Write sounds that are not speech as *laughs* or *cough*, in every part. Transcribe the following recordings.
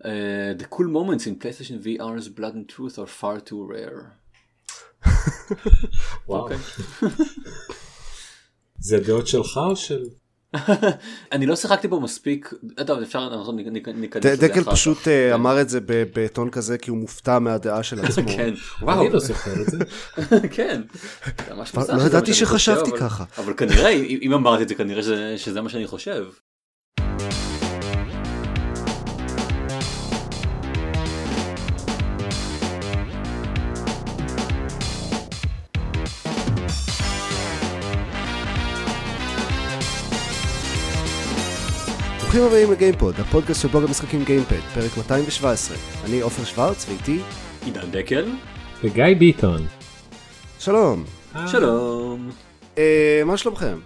Uh, the cool moments in PlayStation VR's Blood and Truth are far too rare. *laughs* וואו. אוקיי. זה הדעות שלך או של... *laughs* אני לא שיחקתי בו מספיק, אה, טוב אפשר, אנחנו נ- ניכנס לזה דקל אחר פשוט כך. אה, כן. אמר את זה בטון כזה כי הוא מופתע מהדעה של *laughs* עצמו. כן, וואו, אני לא זוכר את זה. כן. לא ידעתי שחשבתי ככה. אבל כנראה, אם אמרתי את זה כנראה שזה מה שאני חושב. ברוכים הבאים לגיימפוד, הפודקאסט של בלוג המשחקים גיימפד, פרק 217. אני עופר שוורץ ואיתי עידן דקל, וגיא ביטון. שלום. שלום. אה, מה שלומכם?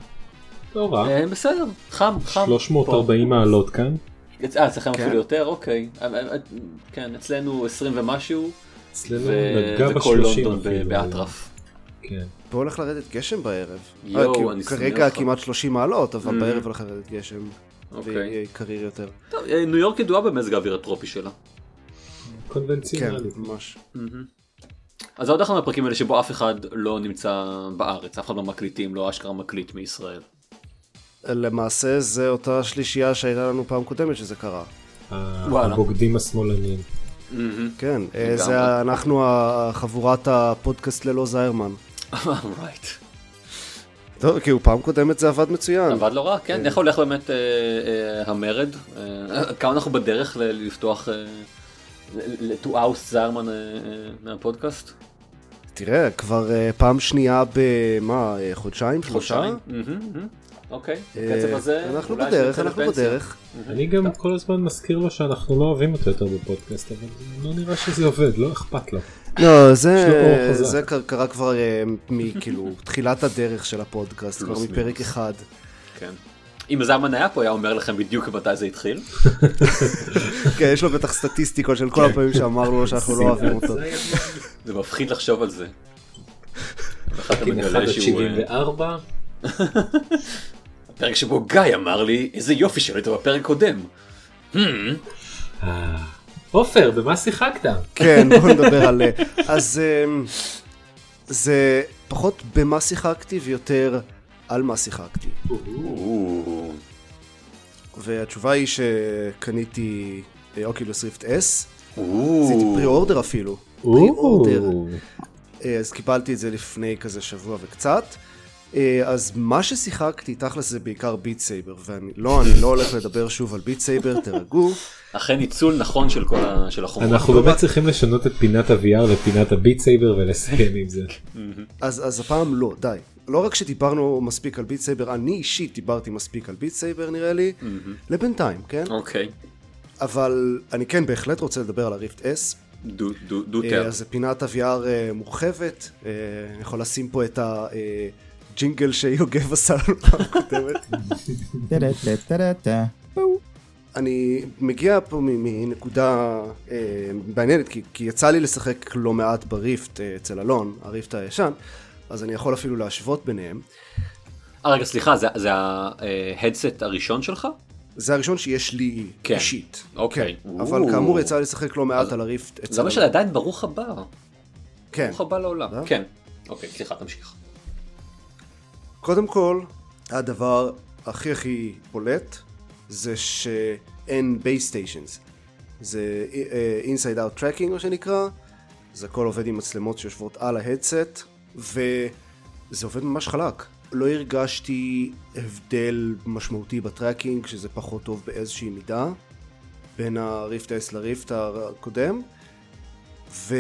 לא רע. אה, בסדר, חם, חם. 340 מעלות כאן. פה. אה, אצלכם כן. אפילו יותר? אוקיי. אה, אה, אה, כן, אצלנו 20 ומשהו, אצלנו ו- נגע וכל ב-30 לונדון. באטרף. כן. פה הולך לרדת גשם בערב. יואו, אה, אני שונא כרגע. כמעט 30 מעלות, אבל Mm. בערב הולך לרדת גשם. אוקיי. קריר יותר. טוב, אה, ניו יורק ידועה במזג האוויר הטרופי שלה. כן, קונבנציונלי. ממש. אז זה עוד אחד מהפרקים האלה שבו אף אחד לא נמצא בארץ, אף אחד לא מקליטים, לא אשכרה מקליט מישראל. למעשה זה אותה שלישייה שהייתה לנו פעם קודמת שזה קרה. וואלה. הבוגדים השמאלנים. כן, אה. זה אנחנו חבורת הפודקאסט ללא זיירמן. רייט. *laughs* טוב, כאילו פעם קודמת זה עבד מצוין. עבד לא רע, כן, איך הולך באמת אה, אה, המרד? אה, כמה אנחנו בדרך לפתוח, לטו-אאוס זרמן מהפודקאסט? תראה, כבר פעם שנייה במה, חודשיים, שלושה? חודשיים? אוקיי, בקצב הזה, אנחנו בדרך, אנחנו. בדרך. אני גם כל הזמן מזכיר לו שאנחנו לא אוהבים אותו יותר בפודקאסט, אבל לא נראה שזה עובד, לא אכפת לו. לא, זה. זה קר- קרה כבר אה, מכאילו תחילת הדרך של הפודקאסט, כבר מפרק. אחד. כן. אם זרמן היה פה, היה אומר לכם בדיוק מתי זה התחיל. *laughs* כן, יש לו בטח סטטיסטיקות של כל הפעמים שאמרנו לו שאנחנו לא אוהבים אותו. *laughs* זה מפחיד לחשוב על זה. ואחר אתה כן, 1 מגלה עד שהוא... אה, 74. הפרק שבו גיא אמר לי, איזה יופי שהיית בפרק קודם. עופר, במה שיחקת? כן, בוא נדבר על... אז אה, זה פחות במה שיחקתי ויותר על מה שיחקתי. והתשובה היא שקניתי Oculus Rift S. עשיתי pre-order אפילו. pre-order. אה, אז קיבלתי את זה לפני כזה שבוע וקצת. אה, אז מה ששיחקתי תכל'ס זה בעיקר Beat Saber, ואני לא, אני לא הולך לדבר שוב על Beat Saber, תירגעו. אכן ניצול נכון של כל ה... של החומר. אנחנו באמת צריכים לשנות את פינת ה-VR לפינת ה Beat Saber ולסיים עם זה. *laughs* אז, אז הפעם לא, די. לא רק שדיברנו מספיק על Beat Saber, אני אישית דיברתי מספיק על Beat Saber נראה לי, לבינתיים, כן? אוקיי. אבל אני כן בהחלט רוצה לדבר על ה Rift S. דו דו דו אה, טר. אז זה פינת ה-VR אה, מורחבת, אה, אני יכול לשים פה את הג'ינגל שיוגב עשה לנו פעם קודמת. אני מגיע פה מנקודה אה, מעניינת, כי, כי יצא לי לשחק לא מעט בריפט אה, אצל אלון, הריפט הישן, אז אני יכול אפילו להשוות ביניהם. אה רגע סליחה זה זה ההדסט הראשון שלך? זה הראשון שיש לי כן. אישית. אוקיי. כן. אבל. כאמור יצא לי לשחק לא מעט על הריפט אצל זה אומר אלון. שעדיין ברוך הבא. כן. ברוך הבא לעולם. כן. אוקיי סליחה תמשיך. קודם כל, הדבר הכי הכי בולט זה שאין base stations. זה inside out tracking מה שנקרא, זה הכל עובד עם מצלמות שיושבות על ה headset, וזה עובד ממש חלק. לא הרגשתי הבדל משמעותי ב tracking, שזה פחות טוב באיזושהי מידה, בין ה Rift S ל Rift הקודם, ו...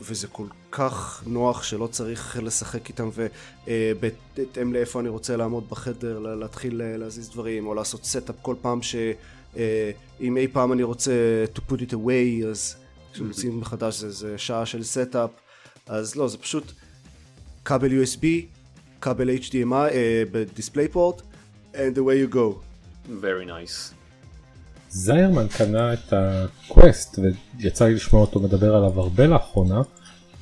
וזה כל כך נוח שלא צריך לשחק איתם ובהתאם לאיפה אני רוצה לעמוד בחדר לה- להתחיל אה, להזיז דברים או לעשות setup כל פעם שאם אי פעם אני רוצה to put it away אז כשמוצאים מחדש זה, זה שעה של setup אז לא זה פשוט כבל USB כבל HDMI אה, ב DisplayPort and away you go Very nice. זיירמן קנה את ה Quest ויצא לי לשמוע אותו מדבר עליו הרבה לאחרונה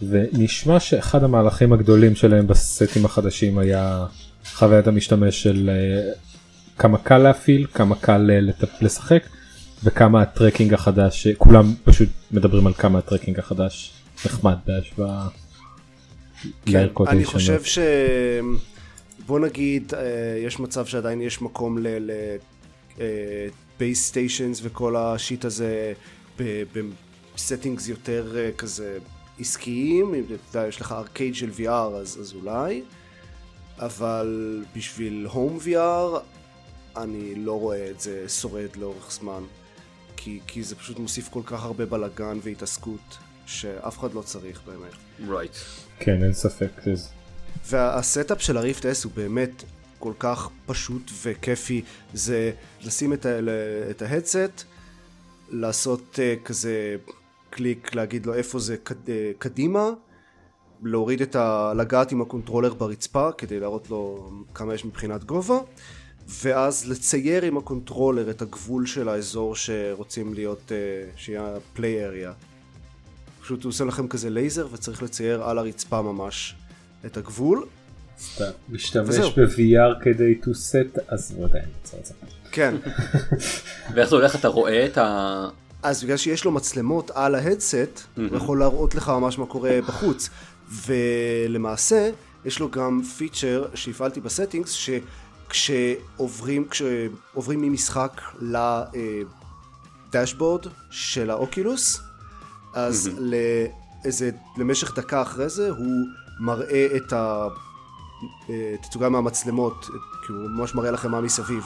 ונשמע שאחד המהלכים הגדולים שלהם בסטים החדשים היה חוויית המשתמש של אה, כמה קל להפעיל כמה קל אה, לשחק וכמה הטרקינג החדש, כולם פשוט מדברים על כמה הטרקינג החדש נחמד בהשוואה כן, אני. חושב ש... בוא נגיד, אה, יש מצב שעדיין יש מקום ל... base stations וכל ה shit הזה ב settings יותר אה, כזה עסקיים, אם אתה יודע, יש לך ארקייד של VR אז, אז אולי, אבל בשביל home VR אני לא רואה את זה שורד לאורך זמן, כי, כי זה פשוט מוסיף כל כך הרבה בלאגן והתעסקות שאף אחד לא צריך באמת. Right. כן אין ספק. וה setup של ה Rift S הוא באמת כל כך פשוט וכיפי, זה לשים את, ה- את ה headset, לעשות uh, כזה קליק, להגיד לו איפה זה קד, uh, קדימה, להוריד את ה... לגעת עם ה controller ברצפה כדי להראות לו כמה יש מבחינת גובה, ואז לצייר עם ה controller את הגבול של האזור שרוצים להיות, uh, שיהיה play area. פשוט הוא עושה לכם כזה לייזר וצריך לצייר על הרצפה ממש את הגבול. סתם, משתמש. ב-VR כדי to set אז לא יודע אם נמצא את זה. כן. *laughs* ואיך זה הולך אתה רואה את ה... אז בגלל שיש לו מצלמות על ה headset, הוא יכול להראות לך ממש מה קורה בחוץ. ולמעשה, יש לו גם feature שהפעלתי ב settings, שכשעוברים כשעוברים ממשחק ל dashboard של ה Oculus, אז לאיזה, למשך דקה אחרי זה הוא מראה את התצוגה מהמצלמות, כי הוא ממש מראה לכם מה מסביב.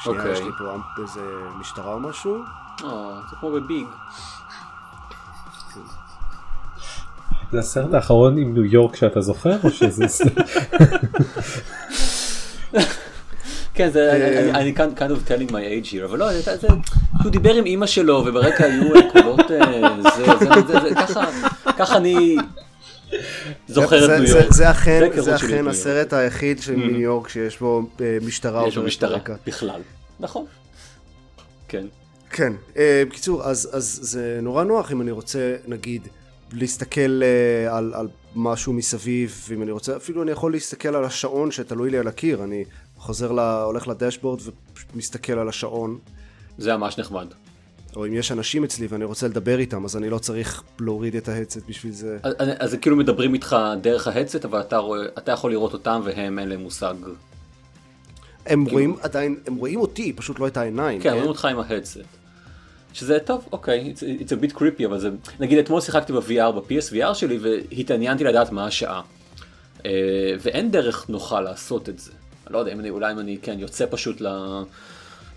שנייה, אוקיי. יש לי פה איזה משטרה או משהו. אה, זה כמו בביג. זה הסרט האחרון עם ניו יורק שאתה זוכר או שזה כן, זה, אה. אני- כאן kind of telling my age here, אבל לא, זה, זה, הוא דיבר עם אימא שלו וברקע היו אה, קולות, אה, זה, זה, זה, זה, ככה, ככה אני זוכר את ניו יורק. זה אכן, זה אכן הסרט היחיד של ניו יורק שיש בו אה, משטרה. יש עוברת משטרה. בכלל, נכון, כן. כן, אה, בקיצור, אז, זה נורא נוח אם אני רוצה, נגיד, להסתכל אה, על, משהו מסביב, ואם אני רוצה, אפילו אני יכול להסתכל על השעון שתלוי לי על הקיר, אני חוזר, הולך לדשבורד ומסתכל על השעון, זה ממש נחמד. או אם יש אנשים אצלי ואני רוצה לדבר איתם, אז אני לא צריך להוריד את ההדסט בשביל זה. אז, אז זה כאילו מדברים איתך דרך ההדסט, אבל אתה, רואה, אתה יכול לראות אותם והם אין להם מושג. הם רואים עדיין, הם רואים אותי, פשוט לא את העיניים. כן, רואים אותך עם ההדסט. שזה טוב, אוקיי, it's, it's a bit creepy, אבל זה, נגיד אתמול שיחקתי ב-VR, ב-PSVR שלי, והתעניינתי לדעת מה השעה. אה, ואין דרך נוחה לעשות את זה. אני לא יודע, אם אני, אולי אם אני, כן, יוצא פשוט ל...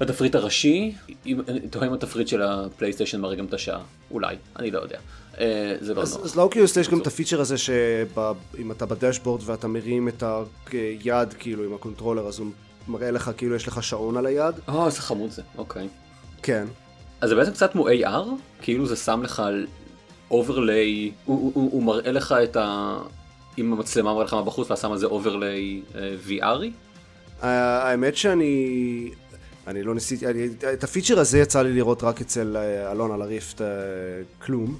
לתפריט הראשי, אם, אני תוהה אם התפריט של ה PlayStation מראה גם את השעה. אולי, אני לא יודע. אה, זה לא אז, נוח. אז ל Oculus יש גם את ה feature הזה שאם אתה ב dashboard ואתה מרים את היד כאילו עם ה controller אז הוא מראה לך כאילו יש לך שעון על היד. או, איזה חמוד זה, אוקיי. כן. אז זה בעצם קצת כמו AR, כאילו זה שם לך overlay, הוא, מראה לך את ה... אם המצלמה מראה לך מה בחוץ ואז שם על זה overlay VRי? ה- האמת שאני... אני לא ניסיתי, אני, את ה feature הזה יצא לי לראות רק אצל אה, אלון על ה Rift אה, כלום.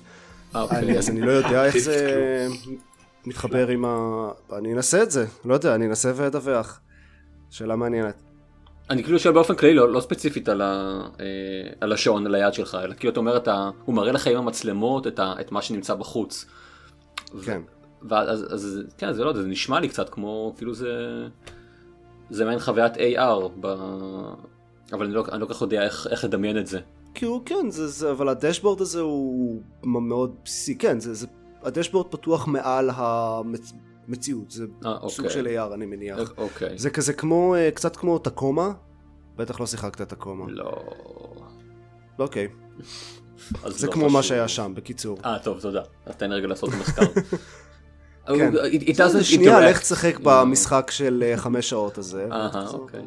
אה, אוקיי. אני, אז אני לא יודע איך זה מתחבר עם ה... אני אנסה את זה, לא יודע, אני אנסה ואדווח. שאלה מעניינת. אני כאילו שואל באופן כללי, לא, לא ספציפית על, ה, אה, על השעון על היד שלך, אלא כאילו אתה אומר, אתה, הוא מראה לך עם המצלמות את, ה, את מה שנמצא בחוץ. כן. ואז, אז, כן, זה לא יודע, זה נשמע לי קצת כמו, כאילו זה, זה מעין חוויית AR, ב... אבל אני לא, אני לא כל כך יודע איך, איך לדמיין את זה. כאילו כן, זה, זה, אבל הדשבורד הזה הוא מאוד בסיסי, כן, זה, זה, הדשבורד פתוח מעל המציאות, זה אה, סוג אוקיי. של AR אני מניח. אוקיי. זה כזה כמו, אה, קצת כמו תקומה, בטח לא שיחקת תקומה. לא... אוקיי, זה לא כמו מה חשוב. שהיה שם, בקיצור. אה, טוב, תודה. אז תן רגע לעשות מחקר. *laughs* כן. שנייה. לך תשחק במשחק של אה, חמש שעות הזה. אהה. אוקיי.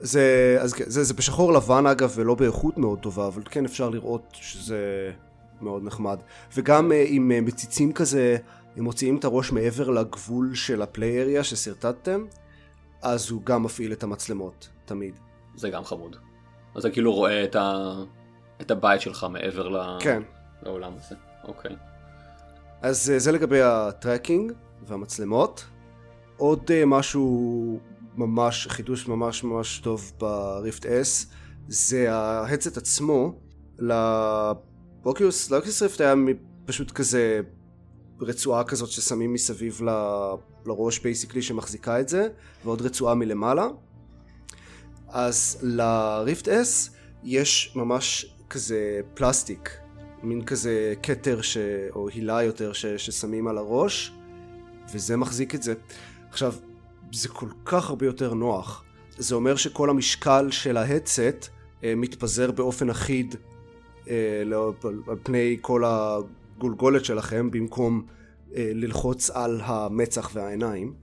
זה, אז כן, זה, זה בשחור לבן אגב ולא באיכות מאוד טובה אבל כן אפשר לראות שזה מאוד נחמד וגם אה, עם אה, מציצים כזה אם מוציאים את הראש מעבר לגבול של הפליי אריה ששרטטתם אז הוא גם מפעיל את המצלמות תמיד זה גם חמוד. אז אתה כאילו רואה את ה... את הבית שלך מעבר ל... כן לעולם הזה. אוקיי. אז אה, זה לגבי ה tracking והמצלמות עוד אה, משהו ממש חידוש ממש ממש טוב ב Rift S זה ה headset עצמו, ל Oculus, ל Oculus Rift היה פשוט כזה רצועה כזאת ששמים מסביב ל- לראש basically שמחזיקה את זה, ועוד רצועה מלמעלה. אז ל Rift S יש ממש כזה פלסטיק, מין כזה כתר ש... או הילה יותר ש... ששמים על הראש, וזה מחזיק את זה. עכשיו, זה כל כך הרבה יותר נוח. זה אומר שכל המשקל של ה headset אה, מתפזר באופן אחיד אה, לא- על- פני כל הגולגולת שלכם, במקום אה, ללחוץ על המצח והעיניים,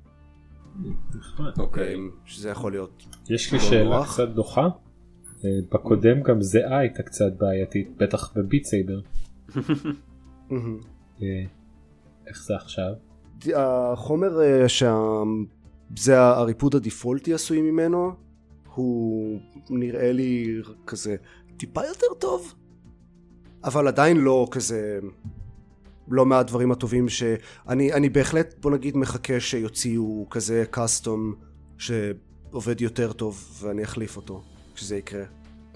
אוקיי. אה, שזה יכול להיות יש לי שאלה נוח. קצת דוחה. אה, בקודם גם זהה הייתה קצת בעייתית, בטח בביט סייבר. *laughs* אה, איך זה עכשיו? החומר אה, שזה הריפוד הדפולטי עשוי ממנו, הוא נראה לי כזה טיפה יותר טוב, אבל עדיין לא כזה, לא מהדברים הטובים שאני אני בהחלט בוא נגיד מחכה שיוציאו כזה קאסטום שעובד יותר טוב ואני אחליף אותו כשזה יקרה.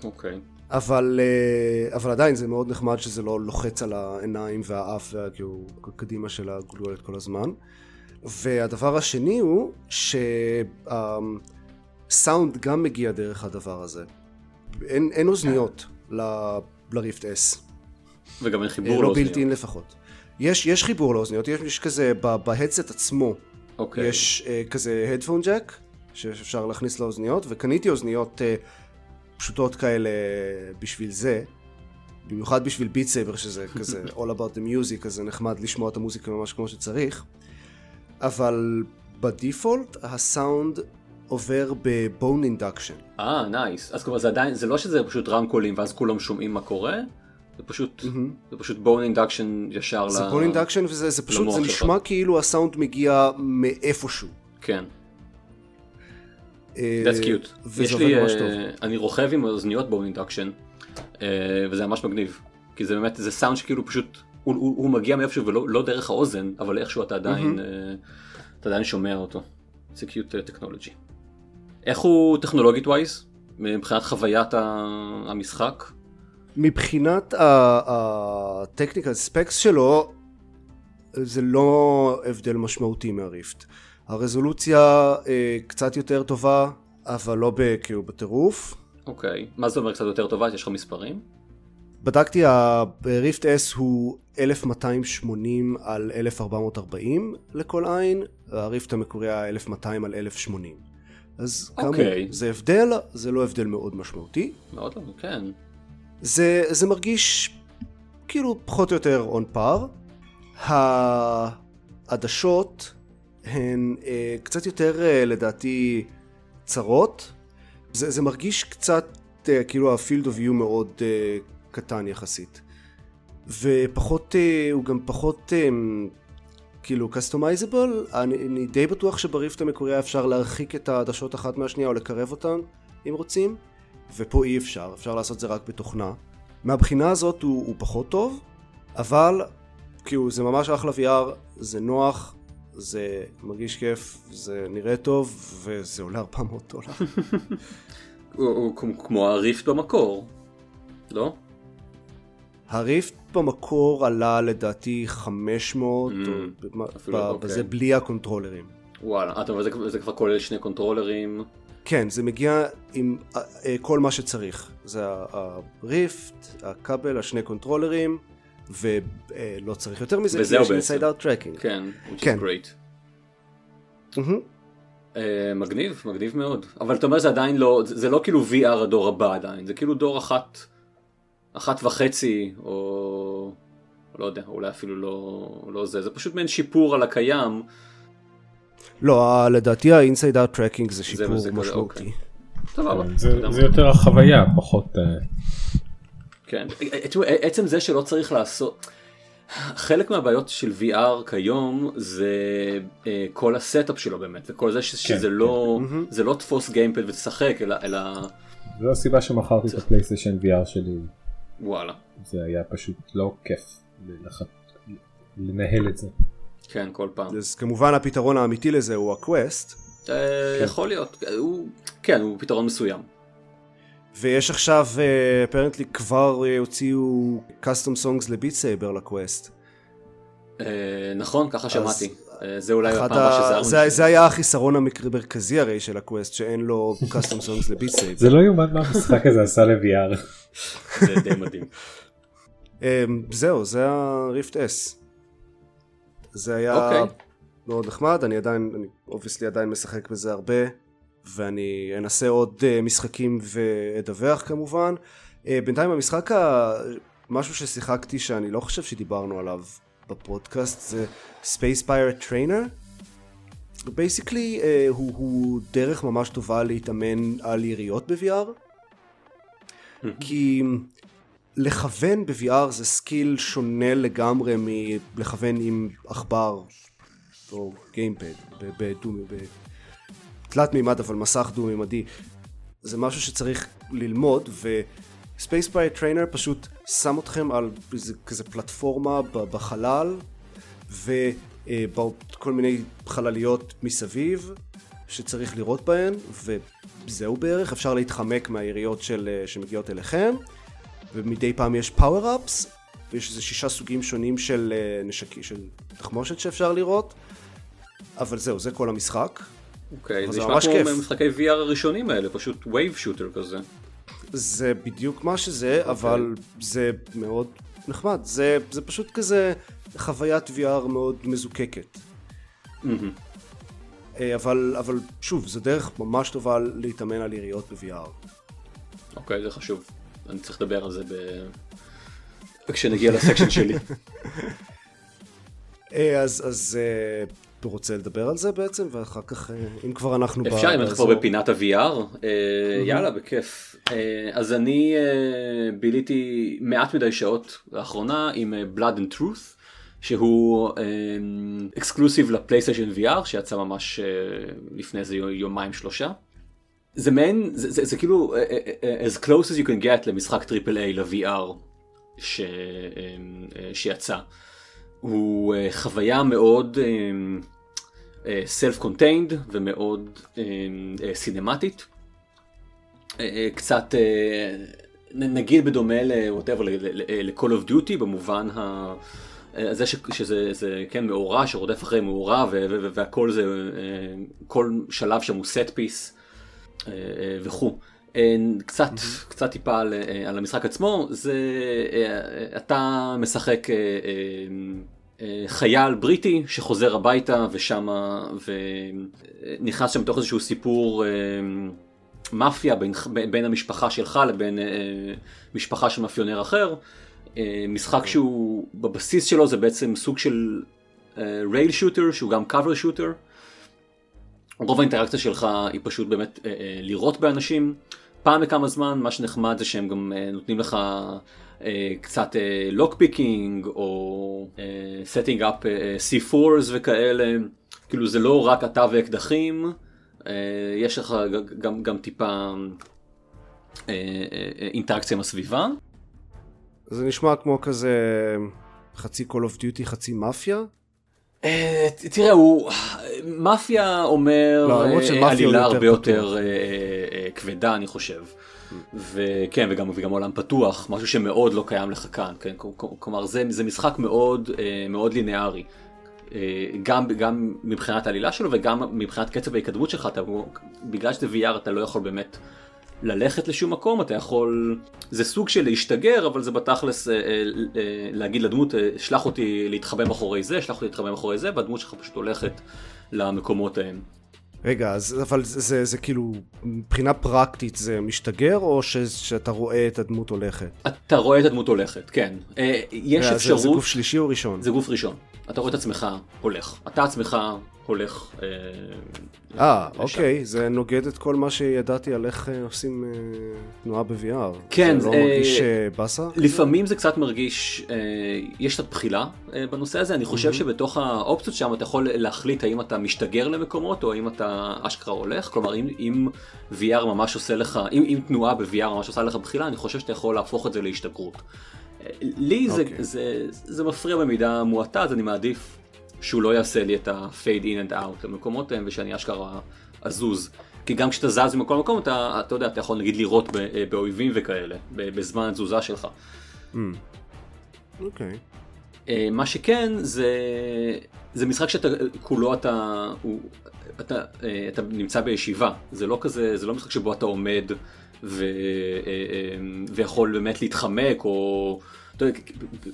אוקיי. אבל, אה, אבל עדיין זה מאוד נחמד שזה לא לוחץ על העיניים והאף והכאילו הקדימה של הגולגולת כל הזמן. והדבר השני הוא שסאונד גם מגיע דרך הדבר הזה. אין, אין אוזניות ל- ל Rift S. וגם אין אה, חיבור לא לאוזניות. בלתי לפחות. יש, יש חיבור לאוזניות, יש, יש כזה ב- ב headset עצמו, אוקיי. יש אה, כזה headphone jack שאפשר להכניס לאוזניות וקניתי אוזניות אה, פשוטות כאלה בשביל זה במיוחד בשביל Beat Saber שזה כזה *laughs* all about the music אז זה נחמד לשמוע את המוזיקה ממש כמו שצריך אבל ב default הסאונד עובר ב bone induction אה, nice. אז כלומר זה עדיין, זה לא שזה פשוט רמקולים ואז כולם שומעים מה קורה, זה פשוט, זה פשוט bone induction ישר ל... זה bone induction וזה זה פשוט זה שלך. נשמע כאילו הסאונד מגיע מאיפשהו כן, אה, that's cute. יש לי, ממש אה, טוב. אני רוכב עם אוזניות bone induction, וזה ממש מגניב. כי זה באמת, זה סאונד שכאילו פשוט, הוא, הוא, הוא מגיע מאיפשהו ולא לא דרך האוזן, אבל איכשהו אתה עדיין, אה, אתה עדיין שומע אותו. זה קיוט טכנולוגי. איך הוא טכנולוגית ווייז? מבחינת חוויית המשחק? מבחינת הטכניקל ספקס שלו זה לא הבדל משמעותי מהריפט. הרזולוציה אה, קצת יותר טובה אבל לא כאילו בטירוף. אוקיי. מה זה אומר קצת יותר טובה? יש לך מספרים? בדקתי הריפט S הוא 1280 על 1440 לכל עין, הריפט המקורי היה 1200 על 1080. אז כאמור, אוקיי. זה הבדל, זה לא הבדל מאוד משמעותי. מאוד לא, כן. זה, זה מרגיש כאילו פחות או יותר און פאר. העדשות הן אה, קצת יותר אה, לדעתי צרות. זה, זה מרגיש קצת אה, כאילו ה field of view מאוד אה, קטן יחסית. ופחות, אה, הוא גם פחות אה, כאילו customizable. אני, אני די בטוח שב Rift המקורי אפשר להרחיק את העדשות אחת מהשנייה או לקרב אותן אם רוצים. ופה אי אפשר, אפשר לעשות זה רק בתוכנה. מהבחינה הזאת הוא, הוא פחות טוב, אבל כאילו זה ממש אחלה VR, זה נוח, זה מרגיש כיף, זה נראה טוב, וזה עולה 400 דולר. *laughs* הוא, כמו ה Rift במקור, לא? ה Rift המקורי עלה לדעתי 500, Mm, או אפילו, אוקיי. בזה בלי ה controllerים. וואלה, אתה אומר זה, זה כבר כולל שני controllerים, כן, זה מגיע עם אה, אה, כל מה שצריך. זה ה Rift, הכבל, השני controllerים, ולא צריך יותר מזה, כי יש inside out tracking. כן, which כן. is great. מהמם. אה, מגניב, מגניב מאוד. אבל אתה אומר זה עדיין לא, זה, זה לא כאילו VR הדור הבא עדיין, זה כאילו דור אחת, אחת וחצי, או לא יודע, אולי אפילו לא, לא זה, זה פשוט מעין שיפור על הקיים. לא, לדעתי ה-inside out tracking זה שיפור משמעותי. אוקיי. סבבה. כן, זה- זה. יותר החוויה, פחות... אה, כן. תראו, עצם זה שלא צריך לעשות... חלק מהבעיות של VR כיום זה אה, כל ה setup שלו באמת וכל זה ש- שזה כן, לא זה לא תפוס gamepad ותשחק אלא אלא זו הסיבה שמכרתי את ה PlayStation VR שלי, וואלה. זה היה פשוט לא כיף לח- לנהל את זה. כן כל פעם. אז כמובן הפתרון האמיתי לזה הוא ה Quest, אה, יכול להיות. הוא כן הוא פתרון מסוים. ויש עכשיו, apparently כבר אה, הוציאו custom songs ל Beat Saber ל Quest. אה, נכון, ככה שמעתי. אה, זה אולי אחד הפעם הבאה שזה ה... ארון זה, זה היה החיסרון המרכזי הרי של ה Quest, שאין לו custom songs *laughs* ל Beat Saber. זה לא יאומן מה המשחק הזה עשה ל-VR. זה די מדהים. *laughs* אמ, זהו, זה ה Rift S. זה היה אוקיי. מאוד נחמד, אני עדיין, אני obviously עדיין משחק בזה הרבה, ואני אנסה עוד אה, משחקים ואדווח כמובן. בינתיים המשחק, ה... משהו ששיחקתי שאני לא חושב שדיברנו עליו בפודקאסט, זה Space Pirate Trainer. basically uh, הוא, הוא דרך ממש טובה להתאמן על יריות ב-VR. כי לכוון ב-VR זה skill שונה לגמרי מלכוון עם עכבר או gamepad. בתלת מימד אבל מסך דו מימדי. זה משהו שצריך ללמוד ו Space Pirate Trainer פשוט שם אתכם על איזה כזה פלטפורמה בחלל וכל מיני חלליות מסביב שצריך לירות בהן וזהו בערך אפשר להתחמק מהיריות של, אה, שמגיעות אליכם ומדי פעם יש power-ups ויש איזה שישה סוגים שונים של אה, נשקים, של תחמושת שאפשר לראות אבל זהו, זה כל המשחק. אוקיי, אבל זה נשמע כמו כיף. משחקי VR הראשונים האלה, פשוט וייב שוטר כזה. זה בדיוק מה שזה, okay. אבל זה מאוד נחמד. זה, זה פשוט כזה חוויית VR מאוד מזוקקת. אה, אבל, אבל שוב, זו דרך ממש טובה להתאמן על יריות ב-VR. אוקיי, זה חשוב. אני צריך לדבר על זה ב... כשנגיע לסקשן שלי. *laughs* אה, אז, אז אה, רוצה לדבר על זה בעצם, ואחר כך, אה, אם כבר אנחנו... אפשר, אם אנחנו כבר בפינת ה-VR, אה, יאללה, בכיף. אה, אז אני ביליתי מעט מדי שעות לאחרונה עם Blood and Truth, שהוא אקסקלוסיב לפלייסטיישן VR, שיצא ממש לפני איזה יומיים שלושה. זה מעין, זה, זה, זה כאילו as close as you can get למשחק triple A ל-VR ש, שיצא. הוא חוויה מאוד אה, contained ומאוד אה, אה, סינמטית. קצת נגיד בדומה ל-whatever, ל-call of duty במובן ה... זה ש- שזה זה, כן מאורע שרודף אחרי מאורע והכל זה כל שלב שם הוא set piece וכו'. קצת קצת טיפה על, על המשחק עצמו זה אתה משחק חייל בריטי שחוזר הביתה ושם ונכנס שם לתוך איזשהו סיפור אה, מאפיה בין, בין המשפחה שלך לבין אה, משפחה של מאפיונר אחר. אה, משחק שהוא בבסיס שלו זה בעצם סוג של rail shooter שהוא גם cover shooter. רוב האינטראקציה שלך היא פשוט באמת לירות באנשים. פעם בכמה זמן מה שנחמד זה שהם גם נותנים לך קצת lock picking או setting up אה, C4s וכאלה. כאילו זה לא רק אתה ואקדחים, אה, יש לך גם, גם טיפה אה, אה, אה, אינטראקציה עם הסביבה. זה נשמע כמו כזה חצי Call of Duty, חצי מאפיה. אה, תראה, הוא... מאפיה אומר לא, אה, עלילה הרבה. יותר אה, אה, כבדה, אני חושב. וכן, וגם, וגם עולם פתוח, משהו שמאוד לא קיים לך כאן, כן? כלומר, זה, זה משחק מאוד, אה, מאוד ליניארי. אה, גם, גם מבחינת העלילה שלו וגם מבחינת קצב ההתקדמות שלך, אתה, בגלל שזה VR אתה לא יכול באמת ללכת לשום מקום, אתה יכול, זה סוג של להשתגר, אבל זה בתכלס אה, להגיד לדמות, שלח אותי להתחבא מאחורי זה, שלח אותי להתחבא מאחורי זה, והדמות שלך פשוט הולכת למקומות ההם. רגע, אז, אבל זה, זה, זה כאילו, מבחינה פרקטית זה משתגר, או ש, שאתה רואה את הדמות הולכת? אתה רואה את הדמות הולכת, כן. אה, יש זה, אפשרות, זה גוף שלישי או ראשון? זה גוף ראשון. אתה רואה את עצמך הולך. אתה עצמך הולך. אה, אה. אוקיי, זה נוגד את כל מה שידעתי על איך אה, עושים אה, תנועה ב-VR. כן, זה לא מרגיש באסה? לפעמים זה קצת מרגיש, יש קצת בחילה בנושא הזה, אני חושב שבתוך האופציות שם אתה יכול להחליט האם אתה משתגר למקומות או האם אתה אשכרה הולך, כלומר אם, VR ממש עושה לך, אם, תנועה ב-VR ממש עושה לך בחילה, אני חושב שאתה יכול להפוך את זה להשתגרות. לי זה, אוקיי. זה, זה מפריע במידה מועטה, אז אני מעדיף שהוא לא יעשה לי את ה-fade in and out למקומות ההם ושאני אשכרה אזוז. כי גם כשאתה זז ממקום למקום, אתה, אתה יודע, אתה יכול נגיד לירות אה, באויבים וכאלה, בזמן התזוזה שלך. אוקיי. אה, מה שכן, זה, זה משחק שאתה, כולו אתה, הוא, אתה, אה, אתה נמצא בישיבה, זה לא כזה, זה לא משחק שבו אתה עומד ו, אה, אה, ויכול באמת להתחמק, או, אתה יודע, אה,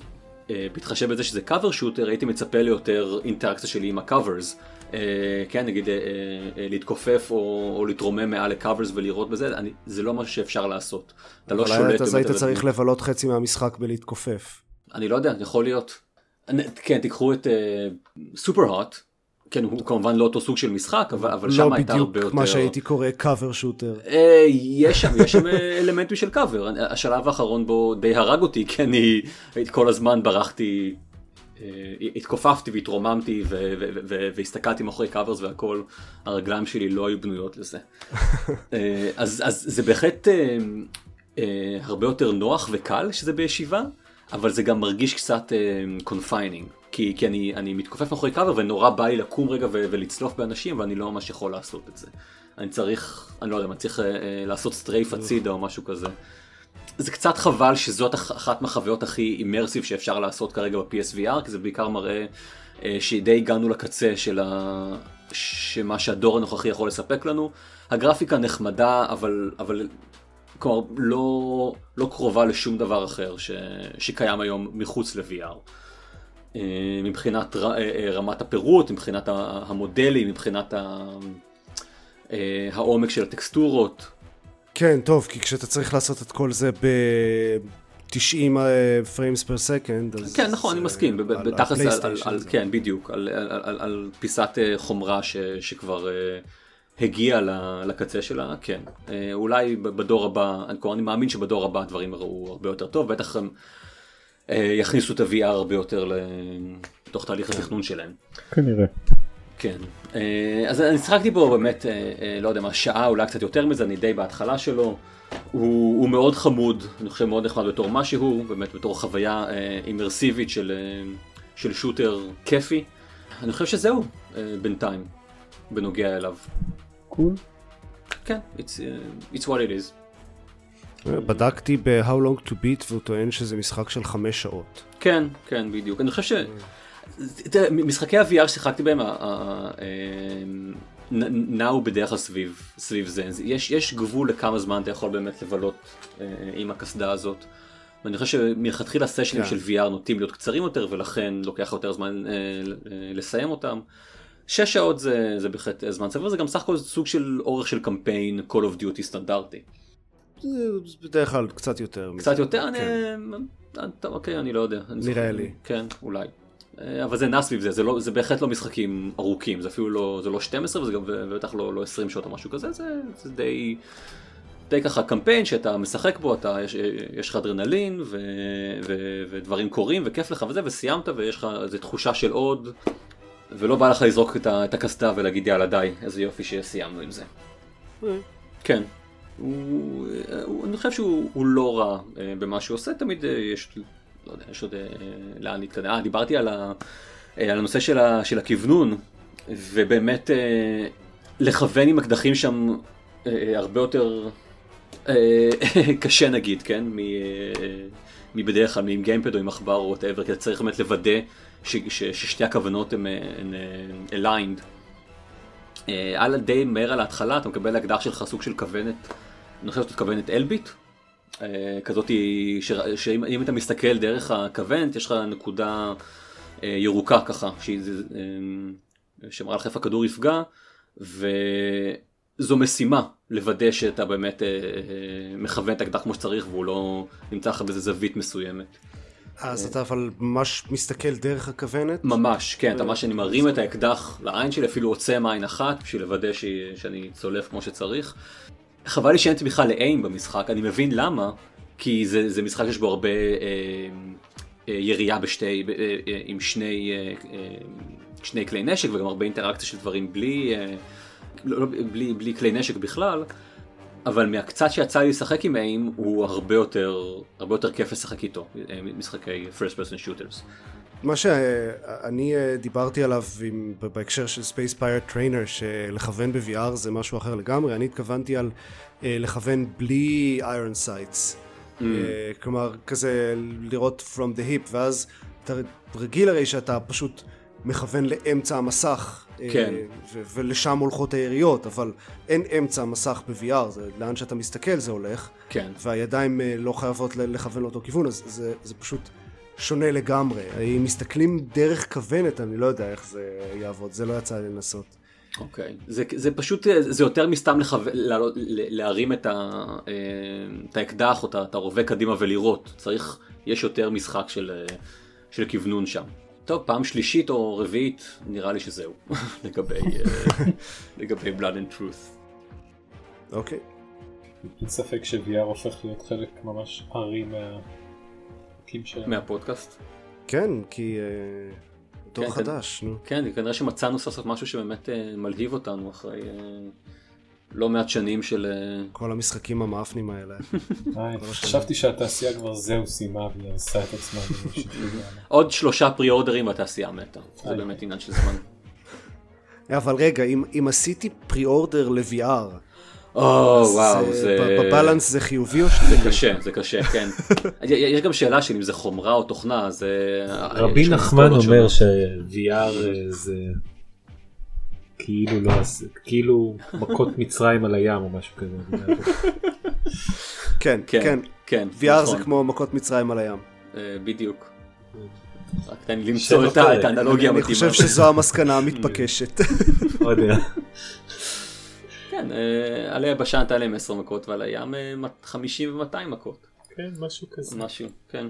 בהתחשב בזה שזה cover shooter, הייתי מצפה ליותר אינטראקציה שלי עם ה covers. כן, נגיד אה, אה, אה, להתכופף או, או להתרומם מעל ל covers ולראות בזה, אני, זה לא משהו שאפשר לעשות. אתה לא שולט. אבל אז היית צריך. לבלות חצי מהמשחק בלהתכופף. אני לא יודע, יכול להיות. אני- כן, תיקחו את Superhot, כן, הוא כמובן לא אותו סוג של משחק, אבל, אבל שם לא הייתה בדיוק הרבה יותר... מה שהייתי קורא cover shooter. אה, יש שם, יש שם אה, *laughs* אלמנטים של קאבר. השלב האחרון בו די הרג אותי, כי אני כל הזמן ברחתי, אה, התכופפתי והתרוממתי והסתכלתי מאחורי covers והכל, הרגליים שלי לא היו בנויות לזה. *laughs* אז, אז זה בהחלט הרבה יותר נוח וקל שזה בישיבה, אבל זה גם מרגיש קצת confining. כי, כי אני, אני מתכופף מאחורי קאבר ונורא בא לי לקום רגע ו- ולצלוף באנשים ואני לא ממש יכול לעשות את זה. אני צריך, אני לא יודע, אני צריך אה, אה, לעשות strafe הצידה או משהו כזה. זה קצת חבל שזאת אח- אחת מהחוויות הכי אימרסיב שאפשר לעשות כרגע ב-PSVR, כי זה בעיקר מראה אה, שדי הגענו לקצה של ה... שמה שהדור הנוכחי יכול לספק לנו. הגרפיקה נחמדה, אבל, אבל כלומר, לא, לא קרובה לשום דבר אחר ש... שקיים היום מחוץ ל-VR. אה, מבחינת. אה, אה, רמת הפירוט, מבחינת המודלים, מבחינת העומק של הטקסטורות. כן, טוב, כי כשאתה צריך לעשות את כל זה ב-90 frames per second, אז... כן, נכון, אני מסכים, ב- ב- בתכלס, כן, בדיוק, על- על- על- על פיסת חומרה ש- שכבר הגיעה לקצה שלה, כן. אולי ב- בדור הבא, אני כבר- אני מאמין שבדור הבא הדברים יראו הרבה יותר טוב, בטח יכניסו את ה-VR הרבה יותר לתוך תהליך התכנון שלהם. כנראה. כן, אה, אז אני שיחקתי בו באמת, אה, אה, לא יודע מה, שעה, אולי קצת יותר מזה, אני די בהתחלה שלו. הוא, הוא מאוד חמוד, אני חושב מאוד נחמד בתור מה שהוא, באמת בתור חוויה אה, אימרסיבית של, אה, של שוטר כיפי. אני חושב שזהו אה, בינתיים, בנוגע אליו. קול. כן, it's, uh, it's what it is. בדקתי ב-How Long to Beat והוא טוען שזה משחק של חמש שעות. כן, כן, בדיוק. אני חושב ש... תראה, משחקי ה-VR ששיחקתי בהם, נעו בדרך כלל סביב, סביב זה. יש, יש גבול לכמה זמן אתה יכול באמת לבלות אה, עם הקסדה הזאת. ואני חושב שמלכתחילה סשנים כן. של VR נוטים להיות קצרים יותר, ולכן לוקח יותר זמן אה, אה, לסיים אותם. שש שעות זה, זה בהחלט זמן סביר, זה גם סך הכל סוג של אורך של קמפיין Call of Duty סטנדרטי. זה בדרך כלל קצת יותר. מזה. קצת יותר, אני... כן. אה, טוב, אוקיי, אני לא יודע. אני נראה זוכר. לי. כן, אולי. אה, אבל זה נע סביב זה, זה, לא, זה בהחלט לא משחקים ארוכים, זה אפילו לא, זה לא 12 וזה גם בטח לא, לא 20 שעות או משהו כזה, זה, זה די, די ככה קמפיין שאתה משחק בו, אתה, יש, יש לך אדרנלין ו, ו, ודברים קורים וכיף לך וזה, וסיימת ויש לך איזו תחושה של עוד, ולא בא לך לזרוק את, את הקסדה ולהגיד יאללה די, איזה יופי שסיימנו עם זה. אה. כן. הוא, הוא, אני חושב שהוא הוא לא רע אה, במה שהוא עושה, תמיד אה, יש, לא יודע, יש עוד אה, לאן להתקדם. אה, דיברתי על, ה, אה, על הנושא של, ה, של הכוונון, ובאמת אה, לכוון עם אקדחים שם אה, אה, הרבה יותר אה, *laughs* קשה נגיד, כן? מ, אה, מבדרך כלל, עם gamepad או עם עכבר או whatever, כי אתה צריך באמת לוודא ש, ש, ששתי הכוונות הן אה, אה. אה, על די מהר על ההתחלה אתה מקבל אקדח שלך סוג של כוונת, אני חושב שזאת כוונת אלביט, אה, כזאת שאם אם אתה מסתכל דרך הכוונת יש לך נקודה אה, ירוקה ככה, אה, שמראה לך איפה הכדור יפגע, וזו משימה לוודא שאתה באמת מכוון את האקדח כמו שצריך והוא לא נמצא לך באיזה זווית מסוימת. אז אתה אבל ממש מסתכל דרך הכוונת? ממש, כן, אתה ממש אני מרים את האקדח לעין שלי, אפילו עוצם עין אחת, בשביל לוודא. שאני צולף כמו שצריך. חבל לי שאין בכלל לאיים במשחק, אני מבין למה, כי זה, זה משחק שיש בו הרבה אה, אה, ירייה בשתי, ב, אה, אה, עם שני, אה, אה, שני כלי נשק וגם הרבה אינטראקציה של דברים בלי, אה, לא, לא, בלי, בלי כלי נשק בכלל. אבל מהקצת שיצא לי לשחק עם איים הוא הרבה יותר הרבה יותר כיף לשחק איתו אה, משחקי first person shooters. מה שאני אה, דיברתי עליו עם, בהקשר של Space Pirate Trainer שלכוון ב-VR זה משהו אחר לגמרי, אני התכוונתי על אה, לכוון בלי iron sights. Mm. אה, כלומר, כזה לראות from the hip, ואז אתה רגיל הרי שאתה פשוט מכוון לאמצע המסך. כן. ו- ולשם הולכות היריות, אבל אין אמצע המסך ב-VR, זה לאן שאתה מסתכל זה הולך. כן. והידיים לא חייבות לכוון לאותו כיוון, אז זה, זה פשוט שונה לגמרי. אם מסתכלים דרך כוונת, אני לא יודע איך זה יעבוד, זה לא יצא לי לנסות. אוקיי, okay. זה, זה פשוט, זה יותר מסתם לחו... לה... להרים את, ה... את האקדח או את הרובה קדימה ולירות, צריך, יש יותר משחק של, של כוונון שם. טוב, פעם שלישית או רביעית, נראה לי שזהו, *laughs* לגבי, *laughs* לגבי Blood and Truth. אוקיי. אין ספק ש-VR הופך להיות חלק ממש ארי מה... מהפודקאסט? כן, כי דור כן, חדש, נו. כן, כנראה שמצאנו סוף סוף משהו שבאמת מלהיב אותנו אחרי לא מעט שנים של... כל המשחקים המאפנים האלה. *laughs* חשבתי שהתעשייה כבר זהו סיימה והיא הרסה את עצמה. *laughs* עוד שלושה פרי אורדרים והתעשייה מתה, זה באמת עניין של זמן. אבל רגע, אם עשיתי פרי אורדר ל-VR, או וואו, זה... בבלנס זה חיובי או שלילי? זה קשה, זה קשה, כן. *laughs* יש גם שאלה של אם זה חומרה או תוכנה, זה... רבי נחמן אומר ש-VR זה כאילו לא, כאילו מכות *laughs* מצרים על הים או משהו כזה. *laughs* כן, כן, כן. VR זה כמו מכות מצרים על הים. בדיוק. רק תן לי למצוא את האנלוגיה המתאימה. אני חושב שזו המסקנה המתבקשת. כן, על היבשה נתן להם 10 מכות ועל הים 50 ו-200 מכות. כן, משהו כזה. משהו, כן.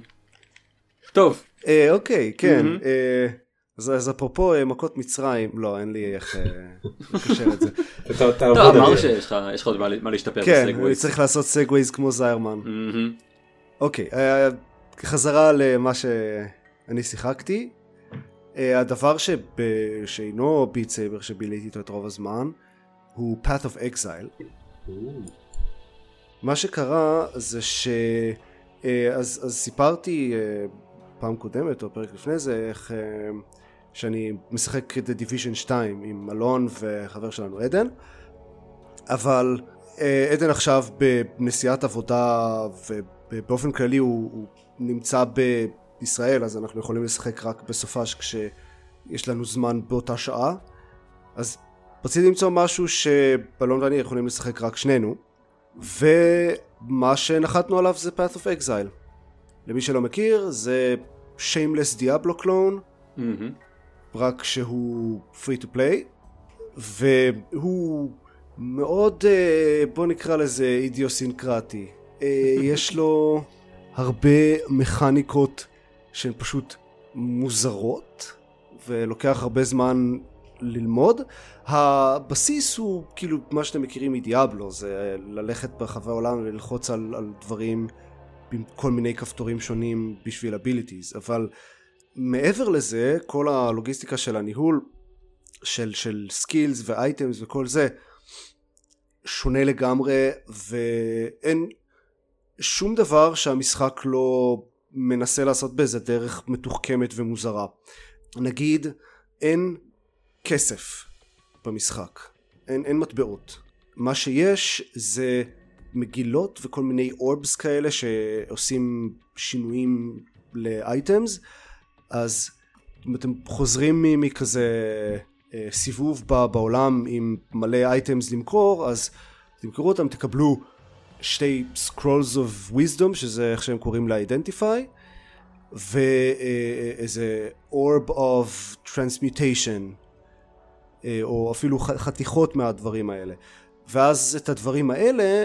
טוב. אה, אוקיי, כן. אה, אז אפרופו אה, מכות מצרים, לא, אין לי איך לקשר את זה. *laughs* טוב, אמרנו שיש לך עוד מה להשתפר בסגווייז. כן, אני צריך לעשות סגווייז כמו זיירמן. אוקיי, חזרה למה שאני שיחקתי. הדבר שאינו ביט סייבר שביליתי איתו את רוב הזמן, הוא Path of Exile. מה שקרה זה ש... אה, אז, אז סיפרתי אה, פעם קודמת או פרק לפני זה איך אה, שאני משחק את Division 2 עם אלון וחבר שלנו עדן. אבל עדן עכשיו בנסיעת עבודה ובאופן כללי הוא, הוא נמצא בישראל אז אנחנו יכולים לשחק רק בסופש כשיש לנו זמן באותה שעה. אז רציתי למצוא משהו שבלון ואני יכולים לשחק רק שנינו ומה שנחתנו עליו זה Path of Exile למי שלא מכיר זה Shameless Diablo clone mm-hmm. רק שהוא free to play והוא מאוד אה, בוא נקרא לזה אידיוסינקרטי אה, *laughs* יש לו הרבה מכניקות שהן פשוט מוזרות ולוקח הרבה זמן ללמוד. הבסיס הוא כאילו מה שאתם מכירים מ Diablo, זה ללכת ברחבי העולם וללחוץ על, על דברים עם כל מיני כפתורים שונים בשביל abilities, אבל מעבר לזה, כל הלוגיסטיקה של הניהול של, של skills ו items וכל זה שונה לגמרי ואין שום דבר שהמשחק לא מנסה לעשות באיזה דרך מתוחכמת ומוזרה. נגיד אין כסף במשחק. אין, אין מטבעות. מה שיש זה מגילות וכל מיני orbs כאלה שעושים שינויים לאייטמס אז אם אתם חוזרים מכזה אה, סיבוב בעולם עם מלא אייטמס למכור אז תמכרו אותם תקבלו שתי scrolls of wisdom שזה איך שהם קוראים ל-identify ואיזה orb of transmutation או אפילו חתיכות מהדברים האלה. ואז את הדברים האלה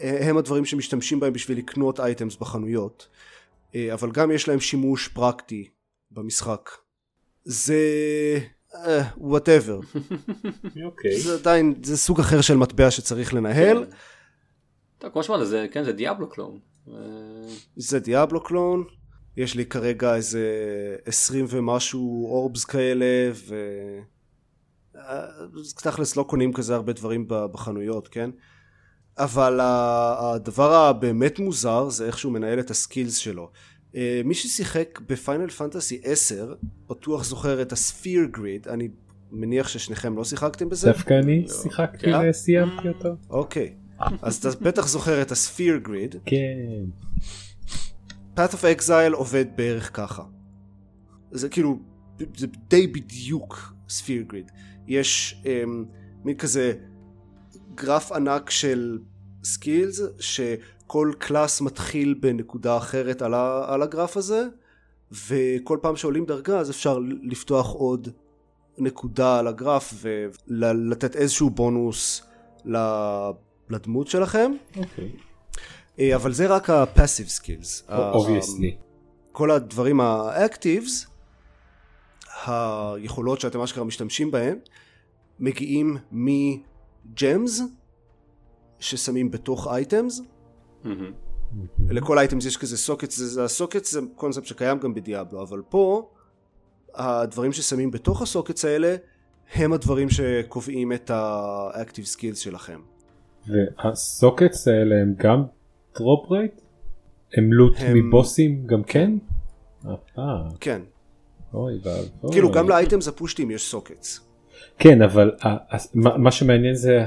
אה, הם הדברים שמשתמשים בהם בשביל לקנות items בחנויות. אה, אבל גם יש להם שימוש פרקטי במשחק. זה... whatever. *laughs* אוקיי. זה עדיין, זה סוג אחר של מטבע שצריך לנהל. כן. טוב, כמו שאמרת, זה, כן, זה Diablo clone. זה Diablo clone. יש לי כרגע איזה עשרים ומשהו orbs כאלה, ו... תכלס לא קונים כזה הרבה דברים בחנויות, כן? אבל הדבר הבאמת מוזר זה איך שהוא מנהל את הסקילס שלו. אה, מי ששיחק בפיינל פנטסי 10 בטוח זוכר את הספיר גריד, אני מניח ששניכם לא שיחקתם בזה? דווקא אני שיחקתי כן. וסיימתי אותו. אוקיי, אז אתה בטח זוכר את הספיר גריד. כן. Path of Exile עובד בערך ככה. זה כאילו, זה די בדיוק sphere grid. יש um, מין כזה גרף ענק של skills, שכל class מתחיל בנקודה אחרת על, ה, על הגרף הזה, וכל פעם שעולים דרגה אז אפשר לפתוח עוד נקודה על הגרף ולתת איזשהו בונוס ל- לדמות שלכם. אוקיי. אה, אבל זה רק ה-passive skills. obviously. כל הדברים ה-actives, היכולות שאתם אשכרה משתמשים בהן, מגיעים מ-gems ששמים בתוך items. מהמם. לכל אייטמס יש כזה סוקטס, זה, זה הסוקטס זה קונספט שקיים גם בדיאבלו, אבל פה הדברים ששמים בתוך הסוקטס האלה הם הדברים שקובעים את ה-active skills שלכם. והסוקטס האלה הם גם drop rate? הם loot הם- מבוסים גם כן? אה, כן, אוי ואבוי. כאילו גם ל items הפשוטים יש sockets. כן אבל מה שמעניין זה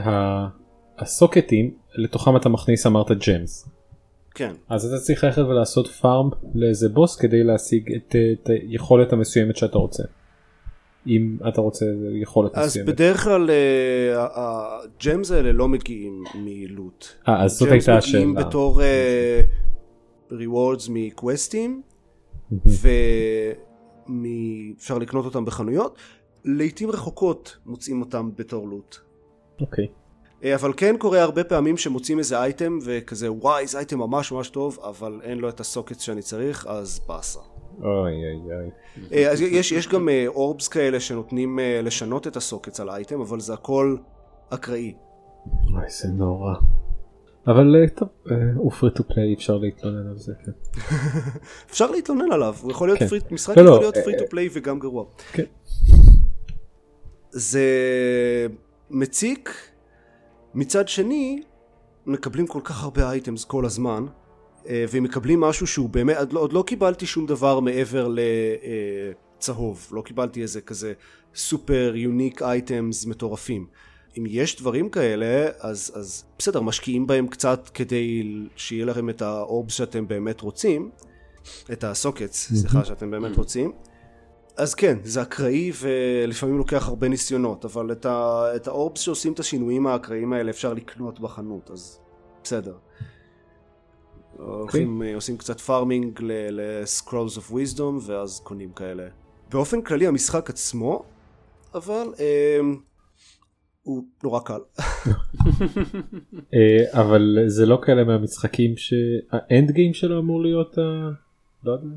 הסוקטים לתוכם אתה מכניס אמרת gems. כן, אז אתה צריך ללכת ולעשות farm לאיזה בוס כדי להשיג את, את היכולת המסוימת שאתה רוצה. אם אתה רוצה יכולת אז מסוימת. בדרך כלל אה, ה gems האלה לא מגיעים מ loot. אה, אז זאת gems הייתה השאלה. מגיעים בתור אה, rewards מקווסטים, ואפשר לקנות אותם בחנויות. לעיתים רחוקות מוצאים אותם בתור לוט. אוקיי. אה, אבל כן קורה הרבה פעמים שמוצאים איזה אייטם וכזה וואי זה אייטם ממש ממש טוב אבל אין לו את הסוקט שאני צריך אז באסה. אוי אוי אוי. אה, אז יש, יש גם אורבס כאלה שנותנים אה, לשנות את הסוקטס על האייטם אבל זה הכל אקראי. אוי זה נורא. אבל אה, טוב אה, הוא free to play אפשר להתלונן על זה כן. *laughs* אפשר להתלונן עליו הוא יכול להיות כן. free, משחק לא, יכול לא, להיות אה, to. play וגם גרוע. כן. זה מציק מצד שני מקבלים כל כך הרבה items כל הזמן אה, והם מקבלים משהו שהוא באמת עוד לא, עוד לא קיבלתי שום דבר מעבר לצהוב לא קיבלתי איזה כזה super unique items מטורפים אם יש דברים כאלה אז, אז בסדר משקיעים בהם קצת כדי שיהיה לכם את ה orbs שאתם באמת רוצים את ה sockets סליחה שאתם באמת רוצים אז כן, זה אקראי ולפעמים לוקח הרבה ניסיונות, אבל את, ה, את ה orbs שעושים את השינויים האקראיים האלה אפשר לקנות בחנות, אז בסדר. הולכים, אה, עושים קצת farming ל-scrolls of wisdom ואז קונים כאלה. באופן כללי המשחק עצמו, אבל אה, הוא נורא קל. *laughs* אה, אבל זה לא כאלה מהמשחקים שהאנד גיים שלו אמור להיות ה... לא יודע.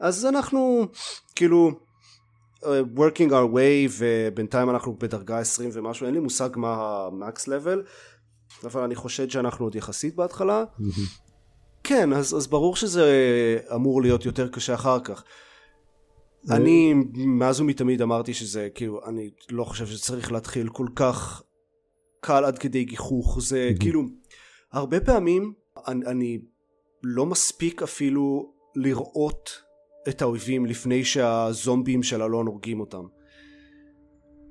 אז אנחנו כאילו uh, working our way ובינתיים אנחנו בדרגה 20 ומשהו אין לי מושג מה המקס לבל אבל אני חושד שאנחנו עוד יחסית בהתחלה כן אז, אז ברור שזה אמור להיות יותר קשה אחר כך אני מאז ומתמיד אמרתי שזה כאילו אני לא חושב שצריך להתחיל כל כך קל עד כדי גיחוך זה כאילו הרבה פעמים אני, אני לא מספיק אפילו לראות את האויבים לפני שהזומבים של אלון הורגים אותם.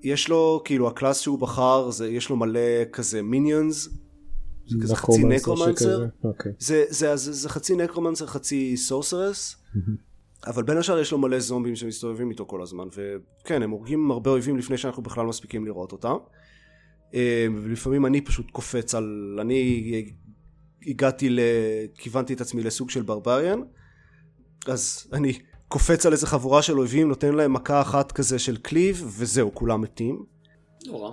יש לו כאילו ה class שהוא בחר זה יש לו מלא כזה minions זה כזה חצי necromancer? אוקיי. זה, זה, זה, זה חצי necromancer חצי sorceress אבל בין השאר יש לו מלא זומבים שמסתובבים איתו כל הזמן וכן הם הורגים הרבה אויבים לפני שאנחנו בכלל מספיקים לראות אותם אה, ולפעמים אני פשוט קופץ על אני הגעתי ל... כיוונתי את עצמי לסוג של barbarian אז אני קופץ על איזה חבורה של אויבים נותן להם מכה אחת כזה של cleave וזהו כולם מתים נורא.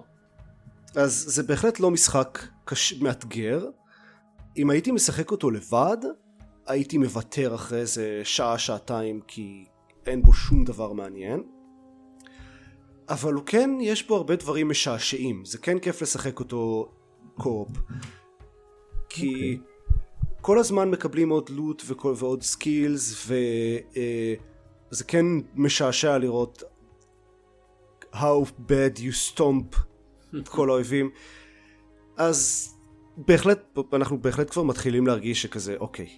אז זה בהחלט לא משחק קש... מאתגר. אם הייתי משחק אותו לבד, הייתי מוותר אחרי איזה שעה, שעתיים, כי אין בו שום דבר מעניין. אבל הוא כן, יש בו הרבה דברים משעשעים. זה כן כיף לשחק אותו co-op. כי כל הזמן מקבלים עוד loot וכל, ועוד skills, וזה כן משעשע לראות how bad you stomp את כל האויבים. אז בהחלט, אנחנו בהחלט כבר מתחילים להרגיש שכזה, אוקיי,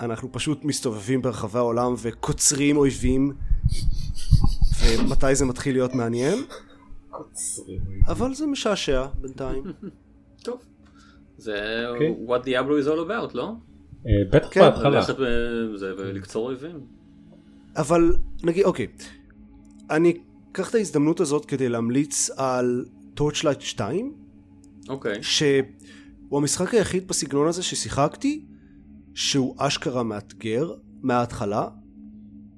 אנחנו פשוט מסתובבים ברחבי העולם וקוצרים אויבים, ומתי זה מתחיל להיות מעניין, אבל זה משעשע בינתיים. *laughs* טוב. זה אוקיי. what Diablo is all about, לא? אה, בטח כן, בהתחלה. בזה ולקצור אויבים. אבל נגיד, אוקיי, אני אקח את ההזדמנות הזאת כדי להמליץ על Torchlight 2, אוקיי. שהוא המשחק היחיד בסגנון הזה ששיחקתי, שהוא אשכרה מאתגר מההתחלה.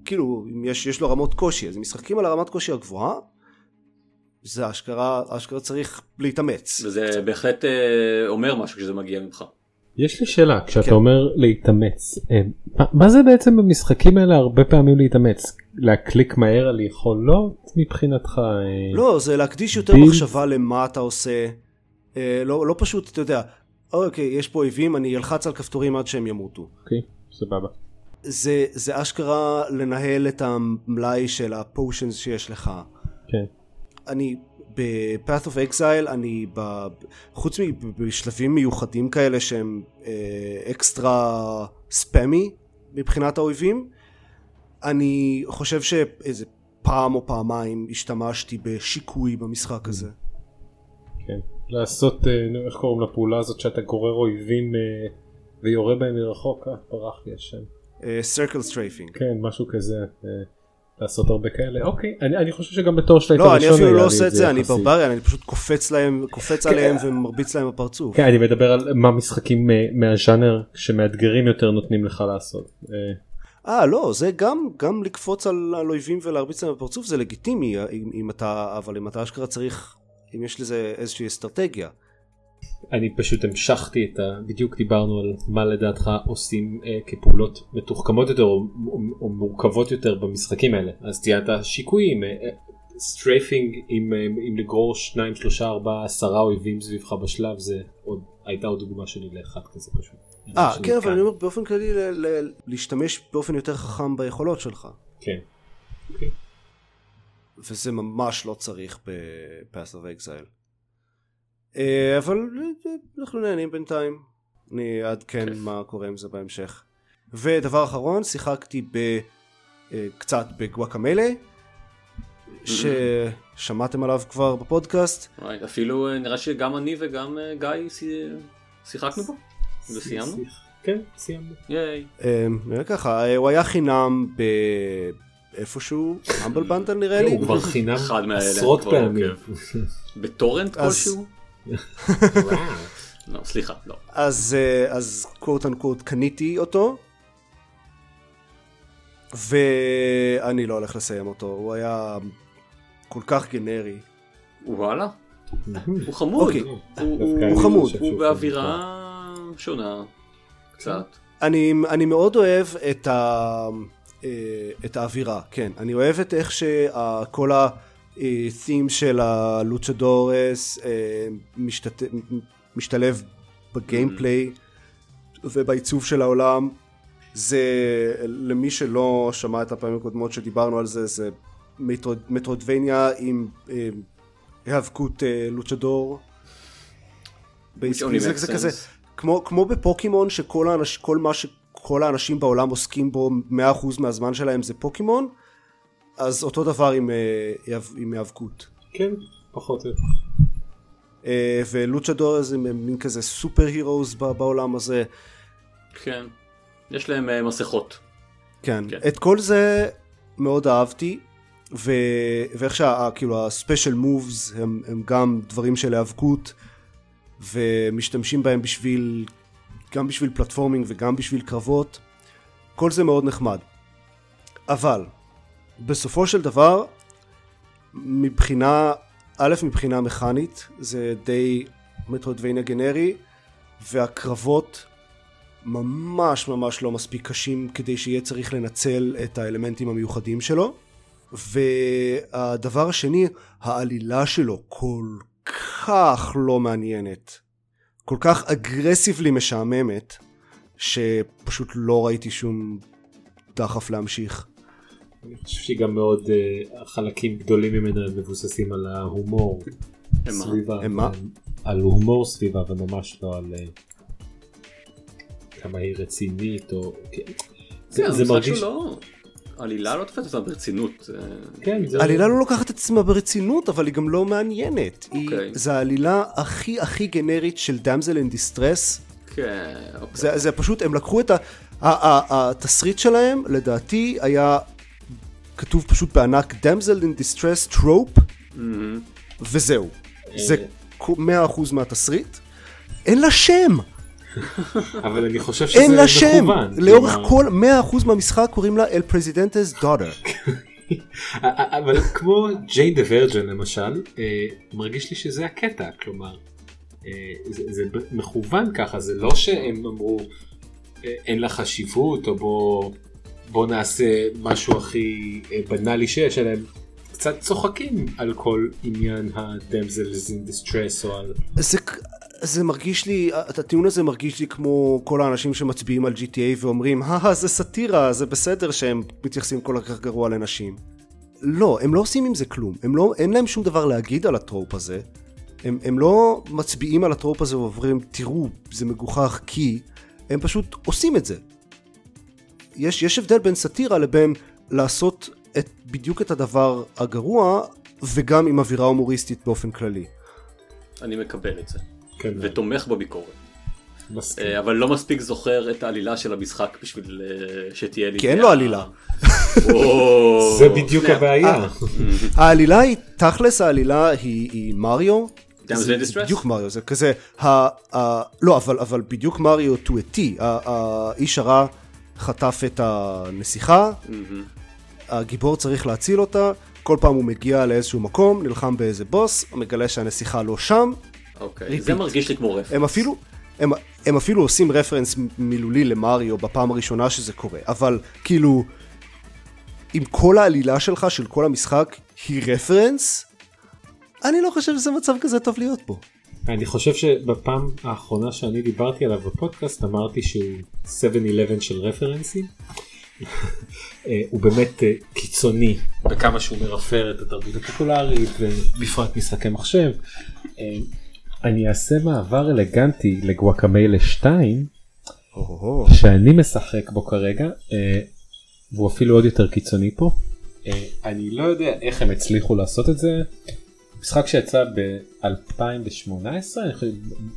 כאילו, אם יש, יש לו רמות קושי, אז אם משחקים על הרמת קושי הגבוהה, זה אשכרה, אשכרה צריך להתאמץ. וזה בהחלט אה, אומר משהו כשזה מגיע ממך. יש לי שאלה כשאתה כן. אומר להתאמץ אה, מה- מה זה בעצם במשחקים האלה הרבה פעמים להתאמץ להקליק מהר על יכולות מבחינתך אה, לא, זה להקדיש יותר בילד. מחשבה למה אתה עושה. אה, לא, לא פשוט, אתה יודע, אוקיי, יש פה אויבים, אני אלחץ על כפתורים עד שהם ימותו. אוקיי סבבה זה, זה אשכרה לנהל את המלאי של הפושנס שיש לך. כן אני ב-Path of Exile, אני ב... חוץ מבשלבים מיוחדים כאלה שהם אה, אקסטרה ספאמי מבחינת האויבים, אני חושב שאיזה פעם או פעמיים השתמשתי בשיקוי במשחק הזה. כן לעשות אה, איך קוראים לפעולה הזאת שאתה גורר אויבים אה, ויורה בהם מרחוק אה, ברח לי השם אה, Circle Strafing. כן משהו כזה אה, לעשות הרבה כאלה אוקיי אני, אני חושב שגם בתור שלייט לא, אני אפילו לא עושה את זה, אני. ברבריאן, אני פשוט קופץ להם, קופץ עליהם ומרביץ להם בפרצוף. כן אני מדבר על מה משחקים אה, מהז'אנר שמאתגרים יותר נותנים לך לעשות. אה, אה, לא, זה גם, גם לקפוץ על, על אויבים ולהרביץ להם בפרצוף זה לגיטימי, אם, אם אתה, אבל אם אתה אשכרה צריך, אם יש לזה איזושהי אסטרטגיה. אני פשוט המשכתי את ה... בדיוק דיברנו על מה לדעתך עושים אה, כפעולות מתוחכמות יותר או, או, או מורכבות יותר במשחקים האלה אז ציינת שיקויים strafing עם, אה, עם לגרור שניים שלושה ארבעה עשרה אויבים סביבך בשלב זה עוד הייתה עוד דוגמה שלי לאחד כזה פשוט. אה, כן, אבל. אני אומר באופן כללי ל, ל, להשתמש באופן יותר חכם ביכולות שלך. כן. וזה ממש לא צריך ב-Path of Exile. אה, אבל אנחנו נהנים בינתיים. אני אעדכן כיף. מה קורה עם זה בהמשך. ודבר אחרון, שיחקתי ב... אה, קצת בגואקמלה, ששמעתם עליו כבר בפודקאסט. אפילו אה, נראה שגם אני וגם גיא שי- שיחקנו בו וסיימנו. כן סיימנו. ייי. נראה ככה, הוא היה חינם. איפשהו, המבל בנדל נראה לי. הוא כבר חינם אחד מהאלה, עשרות פעמים. עוקב. בטורנט כלשהו? לא, סליחה, לא. אז, אה, אז קוט אנקוט קניתי אותו, ואני לא הולך לסיים אותו, הוא היה כל כך גנרי. וואלה. הוא חמוד. אוקיי. הוא- דווקא הוא- חמוד. הוא באווירה שונה. קצת. אני, אני מאוד אוהב את, ה, אה, את האווירה, כן. אני אוהב את איך שכל ה-theme של הלוצ'דורס אה, משתת... משתלב בגיימפליי ובעיצוב של העולם. זה, למי שלא שמע את הפעמים הקודמות שדיברנו על זה, זה מטרוד, מטרודבניה עם אה, היאבקות אה, לוצ'דור. זה, כזה. כמו, כמו בפוקימון שכל האנש, כל מה שכל האנשים בעולם עוסקים בו 100% מהזמן שלהם זה פוקימון, אז אותו דבר עם, אה, היאב- עם היאבקות. כן פחות או יותר. אה, ולוצ'דור זה מין כזה סופר הירוס בעולם הזה. כן. יש להם אה, מסכות. כן. כן. את כל זה מאוד אהבתי, ו... ואיך שה... כאילו הספיישל מובס הם, הם גם דברים של היאבקות, ומשתמשים בהם בשביל, גם בשביל פלטפורמינג וגם בשביל קרבות. כל זה מאוד נחמד. אבל, בסופו של דבר, מבחינה, א', מבחינה מכנית, זה די מטרודבניה גנרי, והקרבות ממש ממש לא מספיק קשים כדי שיהיה צריך לנצל את האלמנטים המיוחדים שלו. והדבר השני, העלילה שלו כל כך לא מעניינת, כל כך אגרסיבלי משעממת, שפשוט לא ראיתי שום דחף להמשיך. אני חושב שהיא גם מאוד אה, חלקים גדולים ממנה מבוססים על ההומור? סביבה. הם מה? על הומור סביבה וממש לא על אה, כמה היא רצינית או כן, כן, זה, זה המשחק מרגיש שלו, העלילה לא תופסת אותה ברצינות. אה, כן, העלילה לא לוקחת את עצמה ברצינות, אבל היא גם לא מעניינת. אוקיי. זה העלילה הכי הכי גנרית של דאמזל אין דיסטרס. כן, אוקיי. זה, זה פשוט, הם לקחו את ה... ה- ה- התסריט שלהם, לדעתי, היה כתוב פשוט בענק damsel in distress trope. וזהו. זה אה. 100% מהתסריט. אין לה שם! *laughs* אבל אני חושב שזה אין לה שם! מכוון. לאורך כל 100% מהמשחק קוראים לה El Presidente's daughter. אבל כמו Jane the Virgin למשל, אה, מרגיש לי שזה הקטע, כלומר, אה, זה, זה מכוון ככה, זה לא שהם אמרו אה, אין לה חשיבות או בוא, בוא נעשה משהו הכי בנאלי שיש, אלא הם קצת צוחקים על כל עניין הדמזלס אין דיסטרס או על... זה, זה מרגיש לי, הטיעון הזה מרגיש לי כמו כל האנשים שמצביעים על GTA ואומרים, הא זה סאטירה, זה בסדר שהם מתייחסים כל כך גרוע לנשים. לא, הם לא עושים עם זה כלום, הם לא, אין להם שום דבר להגיד על הטרופ הזה. הם, הם לא מצביעים על הטרופ הזה ואומרים, תראו, זה מגוחך כי, הם פשוט עושים את זה. יש, יש הבדל בין סאטירה לבין לעשות את, בדיוק את הדבר הגרוע, וגם עם אווירה הומוריסטית באופן כללי. אני מקבל את זה, כן, ותומך בביקורת. מסכים. אה, אבל לא מספיק זוכר את העלילה של המשחק בשביל אה, שתהיה לי... כי אין לו עלילה. *laughs* זה בדיוק. הבעיה. *laughs* העלילה היא, תכלס העלילה היא, מריו. זה? בדיוק מריו, זה כזה, ה, ה, לא, אבל, בדיוק מריו to a T, ה- האיש הרע חטף את הנסיכה, מהמם. הגיבור צריך להציל אותה, כל פעם הוא מגיע לאיזשהו מקום, נלחם באיזה בוס, מגלה שהנסיכה לא שם, אוקיי, זה Repeat. מרגיש לי כמו רפרנס. הם אפילו, הם, הם אפילו עושים רפרנס מילולי למריו בפעם הראשונה שזה קורה, אבל כאילו, אם כל העלילה שלך של כל המשחק היא רפרנס, אני לא חושב שזה מצב כזה טוב להיות פה. אני חושב שבפעם האחרונה שאני דיברתי עליו בפודקאסט אמרתי שהוא 7-11 של רפרנסים. אה, הוא באמת אה, קיצוני בכמה שהוא מרפר את התרבות הפופולרית ובפרט משחקי מחשב. אני אעשה מעבר אלגנטי לגואקמיילה 2 שאני משחק בו כרגע אה, והוא אפילו עוד יותר קיצוני פה. אה, אני לא יודע איך הם הצליחו לעשות את זה. משחק שיצא ב-2018, אני חושב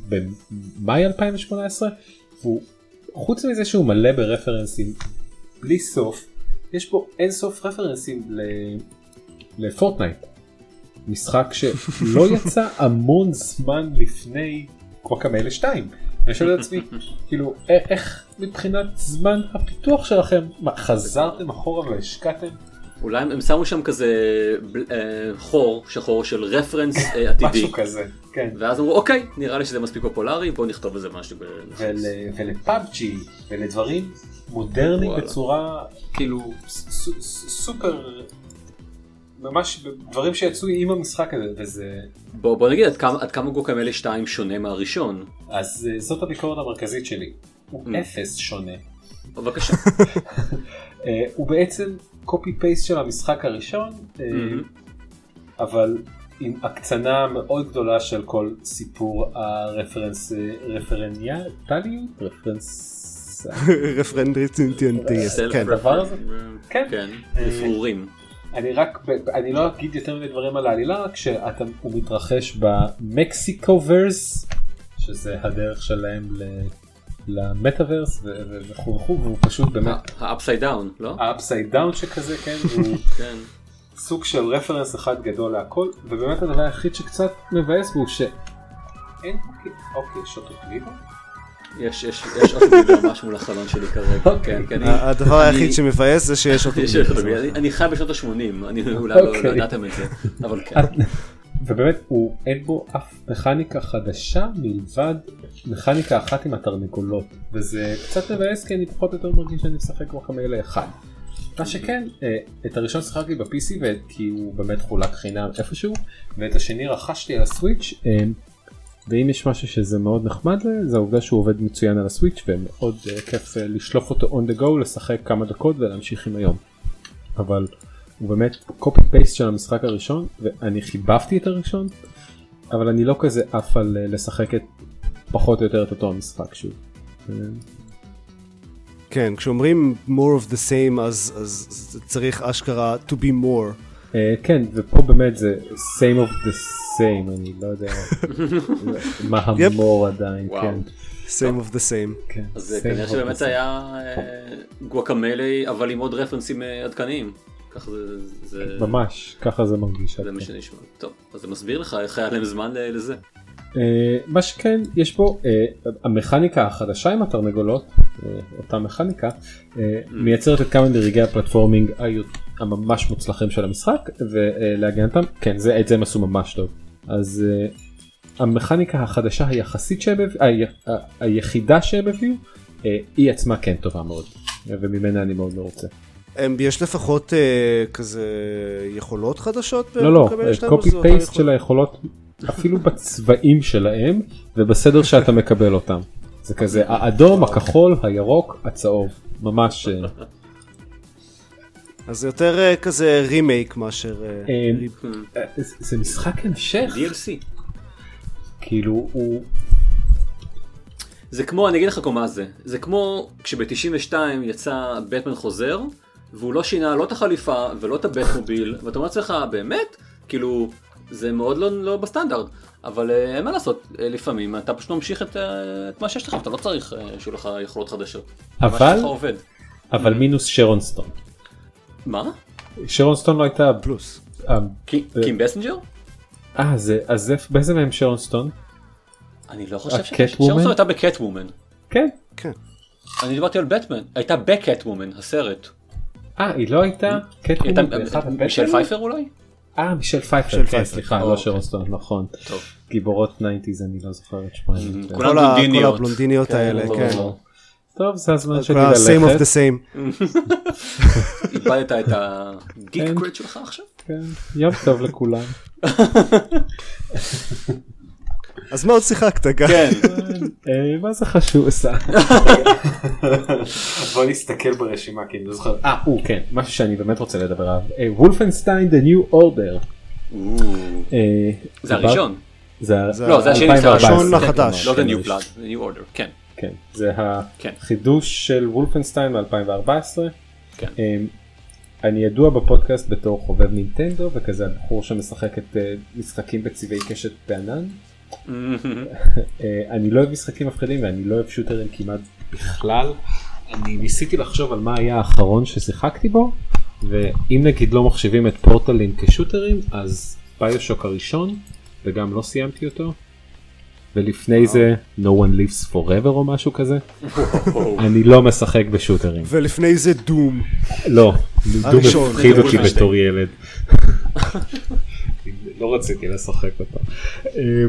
במאי 2018, והוא חוץ מזה שהוא מלא ברפרנסים בלי סוף, יש בו אין סוף רפרנסים לפורטנייט. משחק שלא *laughs* יצא המון זמן לפני קוואקמלה 2. אני שואל את עצמי, כאילו, איך מבחינת זמן הפיתוח שלכם, מה, חזרתם אחורה והשקעתם? אולי הם- שמו שם כזה אה, חור שחור של רפרנס אה, *laughs* עתידי. משהו כזה, כן. ואז אמרו אוקיי נראה לי שזה מספיק פופולרי בוא נכתוב איזה משהו. בנכס." ול, ולפאבג'י ולדברים מודרניים. בצורה כאילו סופר ממש דברים שיצאו עם המשחק הזה וזה בוא בוא נגיד עד כמה עד כמה Guacamelee 2 שונה מהראשון. אז אה, זאת הביקורת המרכזית שלי. הוא Mm. אפס שונה. בבקשה. *laughs* אה, הוא בעצם copy paste של המשחק הראשון אה, מהמם. אבל עם הקצנה מאוד גדולה של כל סיפור ה reference אה, רפרנציאליות reference *laughs* רפרנדריטינטיאנטיאס, כן. כן. כן. אני רק, אני לא אגיד יותר מדי דברים על העלילה, רק שהוא מתרחש ב Mexiverse, שזה הדרך שלהם ל- למטאוורס וכו' וכו', והוא פשוט באמת ה upside down לא? ה upside down שכזה, כן, *laughs* הוא כן. סוג של reference אחד גדול להכל, ובאמת הדבר היחיד שקצת מבאס בו שאין, אוקיי, שוטו פליבו? יש יש יש ממש *laughs* מול החלון שלי כרגע. אוקיי. כן, אני- הדבר היחיד שמבאס זה שיש אוטוביל. אני- חי בשנות ה-80 אני אולי לא אוקיי. ידעתם את זה אבל כן. ובאמת הוא אין בו אף מכניקה חדשה מלבד מכניקה אחת עם התרנגולות וזה קצת מבאס כי אני פחות או יותר מרגיש שאני משחק כמו חמאלה אחד. מה שכן אה, את הראשון שיחקתי ב-PC כי הוא באמת חולק חינם איפשהו ואת השני רכשתי על הסוויץ' אה, ואם יש משהו שזה מאוד נחמד זה העובדה שהוא עובד מצוין על הסוויץ' ומאוד אה, כיף אה, לשלוף אותו on the go לשחק כמה דקות ולהמשיך עם היום. אבל הוא באמת קופי פייסט של המשחק הראשון ואני חיבבתי את הראשון אבל אני לא כזה עף על אה, לשחק את פחות או יותר את אותו המשחק שוב. כן, כשאומרים more of the same אז, אז צריך אשכרה to be more. אה, כן, ופה באמת זה same of the same, אני לא יודע *laughs* מה המור עדיין. כן. same of the same. כן, אז same כנראה of שבאמת היה אה, גואקמלי אבל עם עוד רפרנסים אה, עדכניים. ככה זה. ממש, ככה זה מרגיש. זה מה שנשמע. טוב, אז זה מסביר לך איך היה להם זמן לזה. אה, מה שכן יש פה אה, המכניקה החדשה עם התרנגולות אה, אותה מכניקה אה, מייצרת את כמה דרגי הפלטפורמינג הממש מוצלחים של המשחק ולהגנתם כן זה את זה הם עשו ממש טוב אז אה, המכניקה החדשה היחסית שהם הביאו היחידה שהם הביאו אה, היא עצמה כן טובה מאוד אה, וממנה אני מאוד מרוצה. יש לפחות אה, כזה יכולות חדשות? לא לא קופי פייסט? של היכולות אפילו בצבעים שלהם ובסדר שאתה מקבל אותם. זה כזה האדום הכחול הירוק הצהוב ממש אה, אז זה יותר אה, כזה רימייק מאשר... אה, זה משחק המשך DLC. כאילו הוא זה כמו, אני אגיד לך מה זה, זה כמו כשב-92 יצא בטמן חוזר, והוא לא שינה לא את החליפה ולא את הבטמוביל, ואתה אומר לעצמך, באמת? כאילו, זה מאוד לא, לא בסטנדרט, אבל אה, אין מה לעשות, אה, לפעמים אתה פשוט ממשיך את, אה, את מה שיש לך, אתה לא צריך שיהיו לך יכולות חדשות. אבל. אבל מינוס שרון סטון. מה? שרון סטון לא הייתה פלוס. קי- קים בסנג'ר? אה זה אז זה באיזה מהם שרון סטון? אני לא חושב הקט ששרון וומן? הייתה בקט וומן. כן. כן. אני דיברתי על בטמן, הייתה בקט וומן, הסרט. אה היא לא הייתה קט וומן מישל? פייפר אולי? אה מישל פייפר כן. סליחה לא אוקיי. שרון סטון נכון. טוב. גיבורות 90's אני לא זוכר את שמם. Mhm. כן. כל. הבלונדיניות האלה, ברור. כן. טוב זה הזמן שלי כל ה-same of ללכת. the same. *laughs* איבדת את הגיק כן. קריט שלך עכשיו? כן, יום טוב לכולם. אז מה עוד שיחקת, גיא? כן. אה, מה זה חשוב עשה? *laughs* בוא נסתכל ברשימה כי אני לא זוכר. אה, הוא כן, משהו שאני באמת רוצה לדבר עליו. וולפנשטיין The New Order. אה, זה הראשון. זה זה לא, זה השני, זה 2014. הראשון החדש. לא The כן, New Blood, The New Order, כן. כן, זה כן. החידוש של וולפנשטיין מ-2014. כן. אני ידוע בפודקאסט בתור חובב נינטנדו וכזה הבחור שמשחק את אה, משחקים בצבעי קשת בענן. *laughs* אה, אני לא אוהב משחקים מפחידים ואני לא אוהב שוטרים כמעט בכלל. אני ניסיתי לחשוב על מה היה האחרון ששיחקתי בו ואם נגיד לא מחשיבים את פורטלים כשוטרים אז ביושוק הראשון וגם לא סיימתי אותו. ולפני זה no one lives forever או משהו כזה. אני לא משחק בשוטרים. ולפני זה דום. לא, דום. הפחיד אותי. בתור ילד. לא רציתי לשחק אותו. אמ,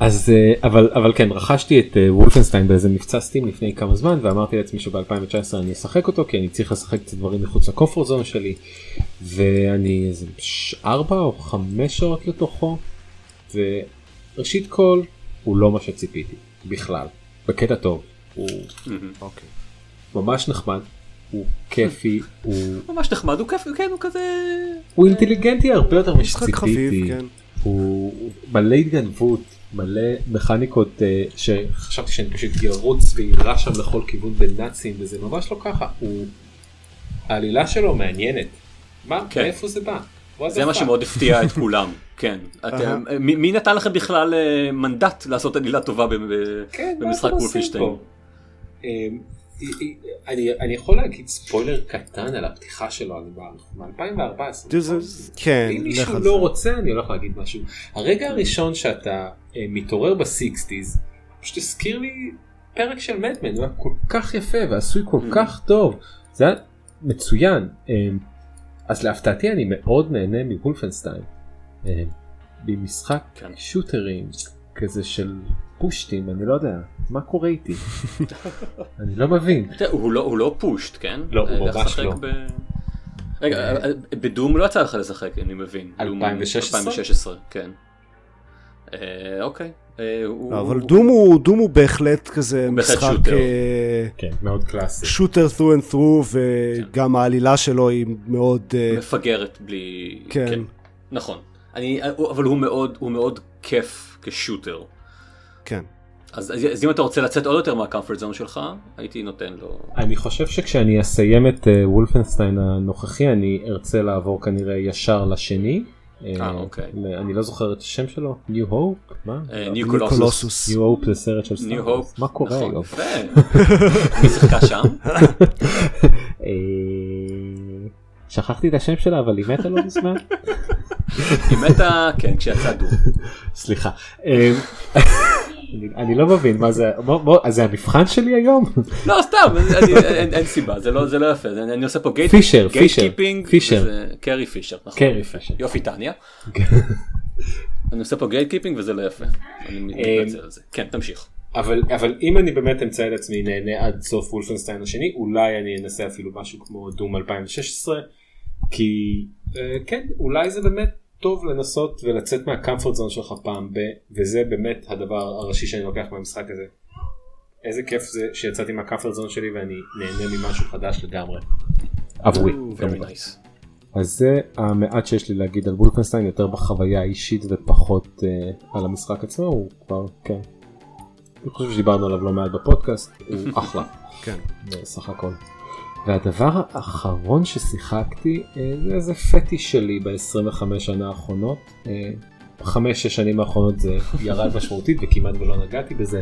אז אה, אבל אבל כן רכשתי את אה, וולפנשטיין באיזה מבצע סטים לפני כמה זמן ואמרתי לעצמי שב-2019 אני אשחק אותו כי אני צריך לשחק קצת דברים מחוץ לקופר זון שלי ואני איזה ארבע או חמש שעות לתוכו וראשית כל הוא לא מה שציפיתי בכלל בקטע טוב הוא אוקיי. ממש נחמד הוא כיפי הוא ממש נחמד, הוא כיף, כן, הוא כזה... הוא אינטליגנטי הרבה יותר משציפיתי. כן. הוא מלא התגנבות, מלא מכניקות אה, שחשבתי שאני פשוט ירוץ ויירה שם לכל כיוון בנאצים וזה ממש לא ככה. הוא... העלילה שלו מעניינת. מה? כן. מאיפה זה בא? זה מה? שמאוד הפתיע את כולם, כן. אתם- מי מי נתן לכם בכלל אה, מנדט לעשות עלילה טובה כן, במשחק? פה? אמ, אני אני יכול להגיד ספוילר קטן על הפתיחה שלו אני מ-2014. תראו, זה- כן, אם מישהו לא. רוצה אני הולך להגיד משהו. הרגע הראשון שאתה אה, מתעורר בסיקסטיז פשוט הזכיר לי פרק של מדמן הוא היה כל כך יפה ועשוי כל Mm. כך טוב זה היה מצוין. אז להפתעתי אני מאוד נהנה מוולפנשטיין. אה, במשחק כן. שוטרים כזה של פושטים אני לא יודע מה קורה איתי. *laughs* אני לא מבין. הוא לא- הוא לא פושט, כן? לא, הוא ממש לא. ב- רגע, אה, אה, בדום לא יצא לך לשחק, אני מבין. דום 2016? 2016, כן. אה, אוקיי. אה, אבל דום הוא דום הוא בהחלט כזה משחק שוטר. אה, כן מאוד קלאסי. שוטר through and through וגם העלילה שלו היא מאוד מפגרת בלי... כן. נכון. אני, אבל הוא מאוד, הוא מאוד כיף כשוטר. כן. אז, אז, אז אם אתה רוצה לצאת עוד יותר מה comfort zone שלך, הייתי נותן לו... אני חושב שכשאני אסיים את וולפנשטיין הנוכחי אני ארצה לעבור כנראה ישר לשני. אה, אוקיי. ל- אני לא זוכר את השם שלו, New Hope? מה? New Colossus. Colossus. New Hope זה סרט של New Star Hope. Wars. מה קורה נכון, היום? מי שיחקה שם? *laughs* שכחתי את השם שלה אבל היא מתה לא מזמן. היא מתה, כן, כשיצא דו. סליחה. אה, אני- לא מבין מה זה, זה המבחן שלי היום? לא, סתם, אין סיבה, זה לא זה לא יפה. אני עושה פה gate פישר, פישר. פישר. קרי פישר. נכון. קרי פישר. יופי, טניה. *laughs* אני עושה פה gatekeeping וזה לא יפה. אני מתנצל על זה. כן, תמשיך. אבל אבל אם אני באמת אמצא את עצמי נהנה עד סוף Wolfenstein השני אולי אני אנסה אפילו משהו כמו Doom 2016 כי אה, כן אולי זה באמת טוב לנסות ולצאת מהקמפורט זון שלך פעם ב וזה באמת הדבר הראשי שאני לוקח מהמשחק הזה. איזה כיף זה שיצאתי מהקמפורט זון שלי ואני נהנה ממשהו חדש לגמרי. עבורי. Very כמובן. nice. אז זה המעט שיש לי להגיד על וולפנשטיין יותר בחוויה האישית ופחות אה, על המשחק עצמו הוא כבר כן. אני חושב שדיברנו עליו לא מעט בפודקאסט הוא *laughs* אחלה כן. סך הכל. והדבר האחרון ששיחקתי אה, זה איזה פטיש שלי ב-25 שנה האחרונות. אה, בחמש שש שנים האחרונות זה ירד משמעותית וכמעט ולא נגעתי בזה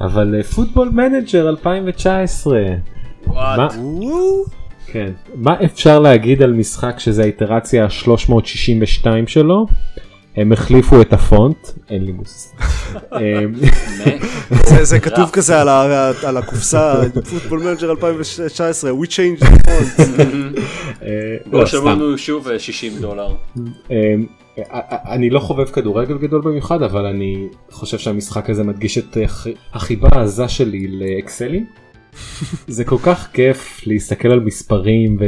אבל Football Manager 2019 מה. כן. מה אפשר להגיד על משחק שזה האיטרציה ה-362 שלו? הם החליפו את הפונט, אין לי מושג. *laughs* אמ, זה- זה *laughs* כתוב כזה על הקופסה, Football Manager 2019, we changed the font. *laughs* אה, בואו לא, סתם. שמענו שוב אה, 60 דולר. אמ, אני לא חובב כדורגל גדול במיוחד אבל אני חושב שהמשחק הזה מדגיש את אה, החיבה העזה שלי לאקסלים. זה כל כך כיף להסתכל על מספרים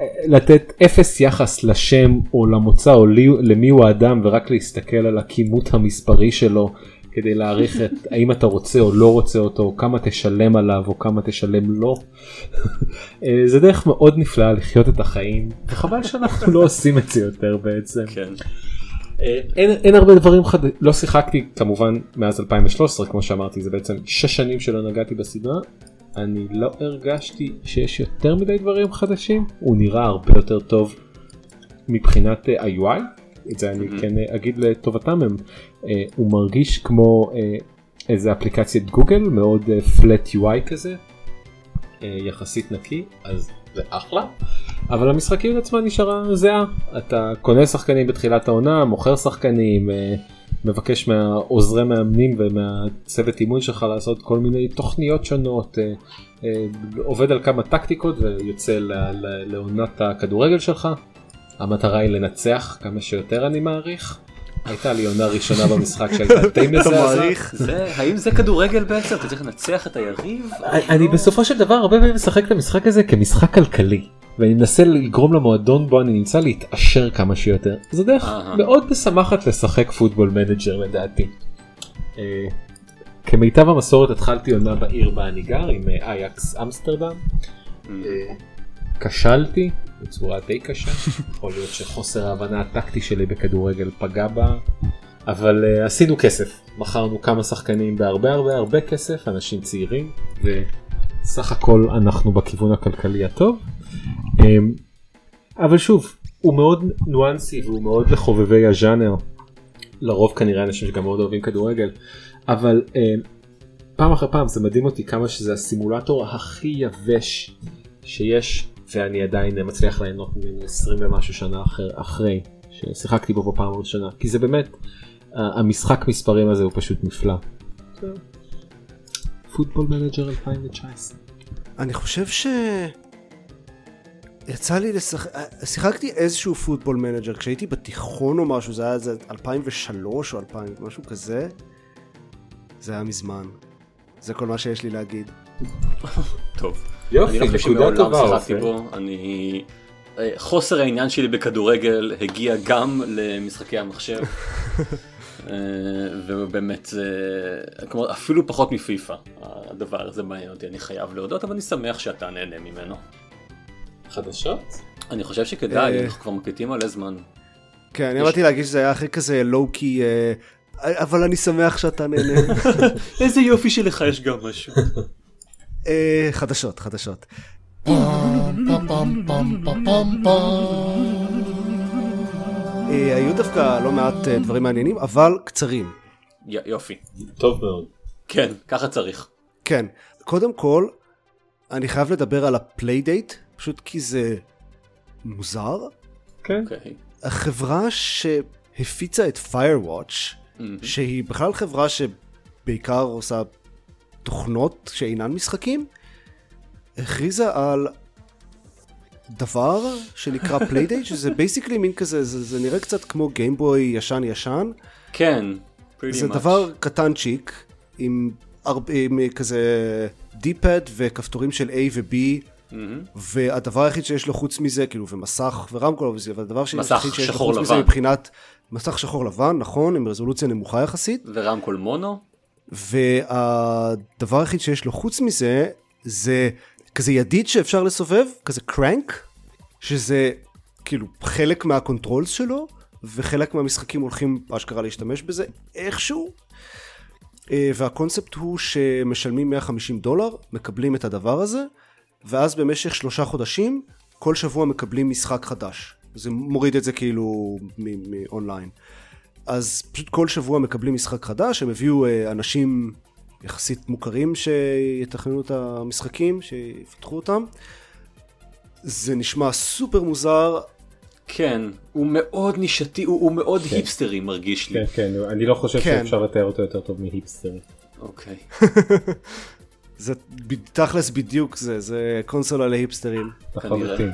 ולתת אפס יחס לשם או למוצא או לי, למי הוא האדם ורק להסתכל על הכימות המספרי שלו כדי להעריך את *laughs* האם אתה רוצה או לא רוצה אותו או כמה תשלם עליו או כמה תשלם לו. *laughs* אה, זה דרך מאוד נפלאה לחיות את החיים וחבל שאנחנו לא עושים את זה יותר בעצם. כן. אה, אין, אין הרבה דברים חדשים, לא שיחקתי כמובן מאז 2013 כמו שאמרתי זה בעצם 6 שנים שלא נגעתי בסדרה. אני לא הרגשתי שיש יותר מדי דברים חדשים, הוא נראה הרבה יותר טוב מבחינת אה, ה-UI, את זה אני כן אה, אגיד לטובתם, הם, אה, הוא מרגיש כמו איזה אפליקציית גוגל מאוד flat UI כזה, יחסית נקי, אז זה אחלה. אבל המשחקיות עצמה נשארה זהה אתה קונה שחקנים בתחילת העונה מוכר שחקנים מבקש מהעוזרי מאמנים ומהצוות אימון שלך לעשות כל מיני תוכניות שונות אה, אה, עובד על כמה טקטיקות ויוצא ל- ל- לעונת הכדורגל שלך. המטרה היא לנצח כמה שיותר אני מעריך. הייתה לי עונה ראשונה במשחק שהייתה די מזעזעת. האם זה כדורגל בעצם? אתה צריך לנצח את היריב? אני בסופו של דבר הרבה פעמים משחק את המשחק הזה כמשחק כלכלי ואני מנסה לגרום למועדון בו אני נמצא להתעשר כמה שיותר זה דרך אהה. מאוד משמחת לשחק Football Manager לדעתי. אה, כמיטב המסורת התחלתי עונה בעיר בה אני גר עם אה, אייאקס אמסטרדם. אה, כשלתי בצורה די קשה *laughs* יכול להיות שחוסר ההבנה הטקטי שלי בכדורגל פגע בה אבל uh, עשינו כסף מכרנו כמה שחקנים בהרבה הרבה הרבה כסף אנשים צעירים וסך הכל אנחנו בכיוון הכלכלי הטוב. Um, אבל שוב הוא מאוד ניואנסי והוא מאוד לחובבי הז'אנר. לרוב כנראה אנשים שגם מאוד אוהבים כדורגל אבל uh, פעם אחר פעם זה מדהים אותי כמה שזה הסימולטור הכי יבש שיש ואני עדיין מצליח ליהנות ממנו 20 ומשהו שנה אחר, אחרי ששיחקתי בו בפעם הראשונה כי זה באמת המשחק מספרים הזה הוא פשוט נפלא. Football Manager 2019. אני חושב ש... יצא לי לשחק... שיחקתי איזשהו Football Manager כשהייתי בתיכון או משהו, זה היה איזה 2003 או 2000, משהו כזה. זה היה מזמן. זה כל מה שיש לי להגיד. טוב. יופי, אני לא חושב נקודה שמעולם טובה, שיחקתי. בו, אני... אה, חוסר העניין שלי בכדורגל הגיע גם למשחקי המחשב. *laughs* אה, ובאמת זה, כלומר, אפילו פחות מפיפא, הדבר הזה מעניין אותי, אני חייב להודות, אבל אני שמח שאתה נהנה ממנו. חדשות? אני חושב שכדאי, אה. אנחנו כבר מקליטים מלא זמן. כן, אני אמרתי להגיד שזה היה הכי כזה low-key אבל אני שמח שאתה נהנה. *laughs* איזה יופי שלך יש גם משהו. אה, חדשות, חדשות. אה, היו דווקא לא מעט אה, דברים מעניינים, אבל קצרים. יופי. טוב מאוד. כן, ככה צריך. כן, קודם כל, אני חייב לדבר על ה Playdate, פשוט כי זה מוזר. כן. אוקיי. החברה שהפיצה את Firewatch, שהיא בכלל חברה שבעיקר עושה תוכנות שאינן משחקים, הכריזה על דבר שנקרא *laughs* Playdate, שזה basically מין כזה, זה, זה נראה קצת כמו Game Boy ישן ישן. כן. זה pretty much. דבר קטנצ'יק, עם, עם כזה D-pad וכפתורים של A ו-B, מהמם. והדבר היחיד שיש לו חוץ מזה, כאילו, ומסך ורמקול אבל הדבר שיש- לו חוץ מזה לבן. מבחינת מסך שחור לבן, נכון, עם רזולוציה נמוכה יחסית, ורמקול מונו? והדבר היחיד שיש לו חוץ מזה, זה כזה ידית שאפשר לסובב, כזה crank, שזה כאילו חלק מה controls שלו, וחלק מהמשחקים הולכים אשכרה להשתמש בזה איכשהו. אה, והקונספט הוא שמשלמים 150 דולר, מקבלים את הדבר הזה, ואז במשך שלושה חודשים, כל שבוע מקבלים משחק חדש. זה מוריד את זה כאילו מ- מאונליין. אז פשוט כל שבוע מקבלים משחק חדש, הם הביאו אה, אנשים יחסית מוכרים שיתכננו את המשחקים, שיפתחו אותם. זה נשמע סופר מוזר, כן. הוא מאוד נישתי, הוא הוא מאוד היפסטרי מרגיש לי. כן, כן, אני לא חושב כן. שאפשר לתאר אותו יותר טוב מהיפסטר. אוקיי. *laughs* זה ב- תכלס בדיוק זה, זה קונסולה להיפסטרים. לחלוטין.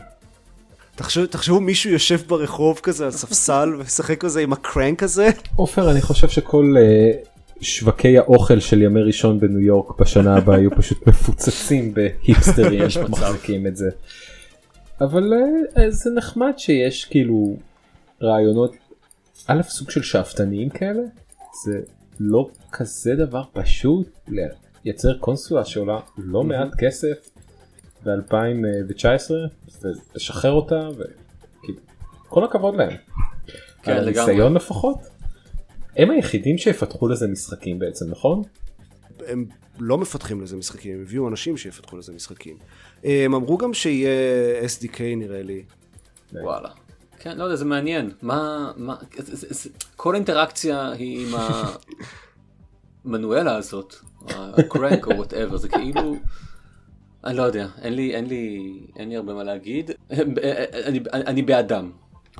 תחשבו, תחשבו מישהו יושב ברחוב כזה על ספסל *laughs* ומשחק כזה עם הקרנק הזה. עופר, אני חושב שכל אה, שווקי האוכל של ימי ראשון בניו יורק בשנה הבאה יהיו פשוט *laughs* מפוצצים בהיפסטרים *laughs* יש מצב. מחזיקים את זה. אבל אה, זה נחמד שיש כאילו רעיונות, א' סוג של שאפתניים כאלה, זה לא כזה דבר פשוט לייצר קונסולה שעולה לא מעט כסף ב-2019 ולשחרר אותה וכאילו כל הכבוד להם. כן, לגמרי. הניסיון לפחות. הם היחידים שיפתחו לזה משחקים בעצם נכון? הם לא מפתחים לזה משחקים, הם הביאו אנשים שיפתחו לזה משחקים. הם אמרו גם שיהיה SDK נראה לי. וואלה. כן, לא יודע, זה מעניין. מה, מה, זה, זה, זה, כל אינטראקציה היא עם *laughs* המנואלה הזאת, ה crank או whatever, זה כאילו, אני לא יודע, אין לי, אין לי, אין לי הרבה מה להגיד. אני, אני בעדם,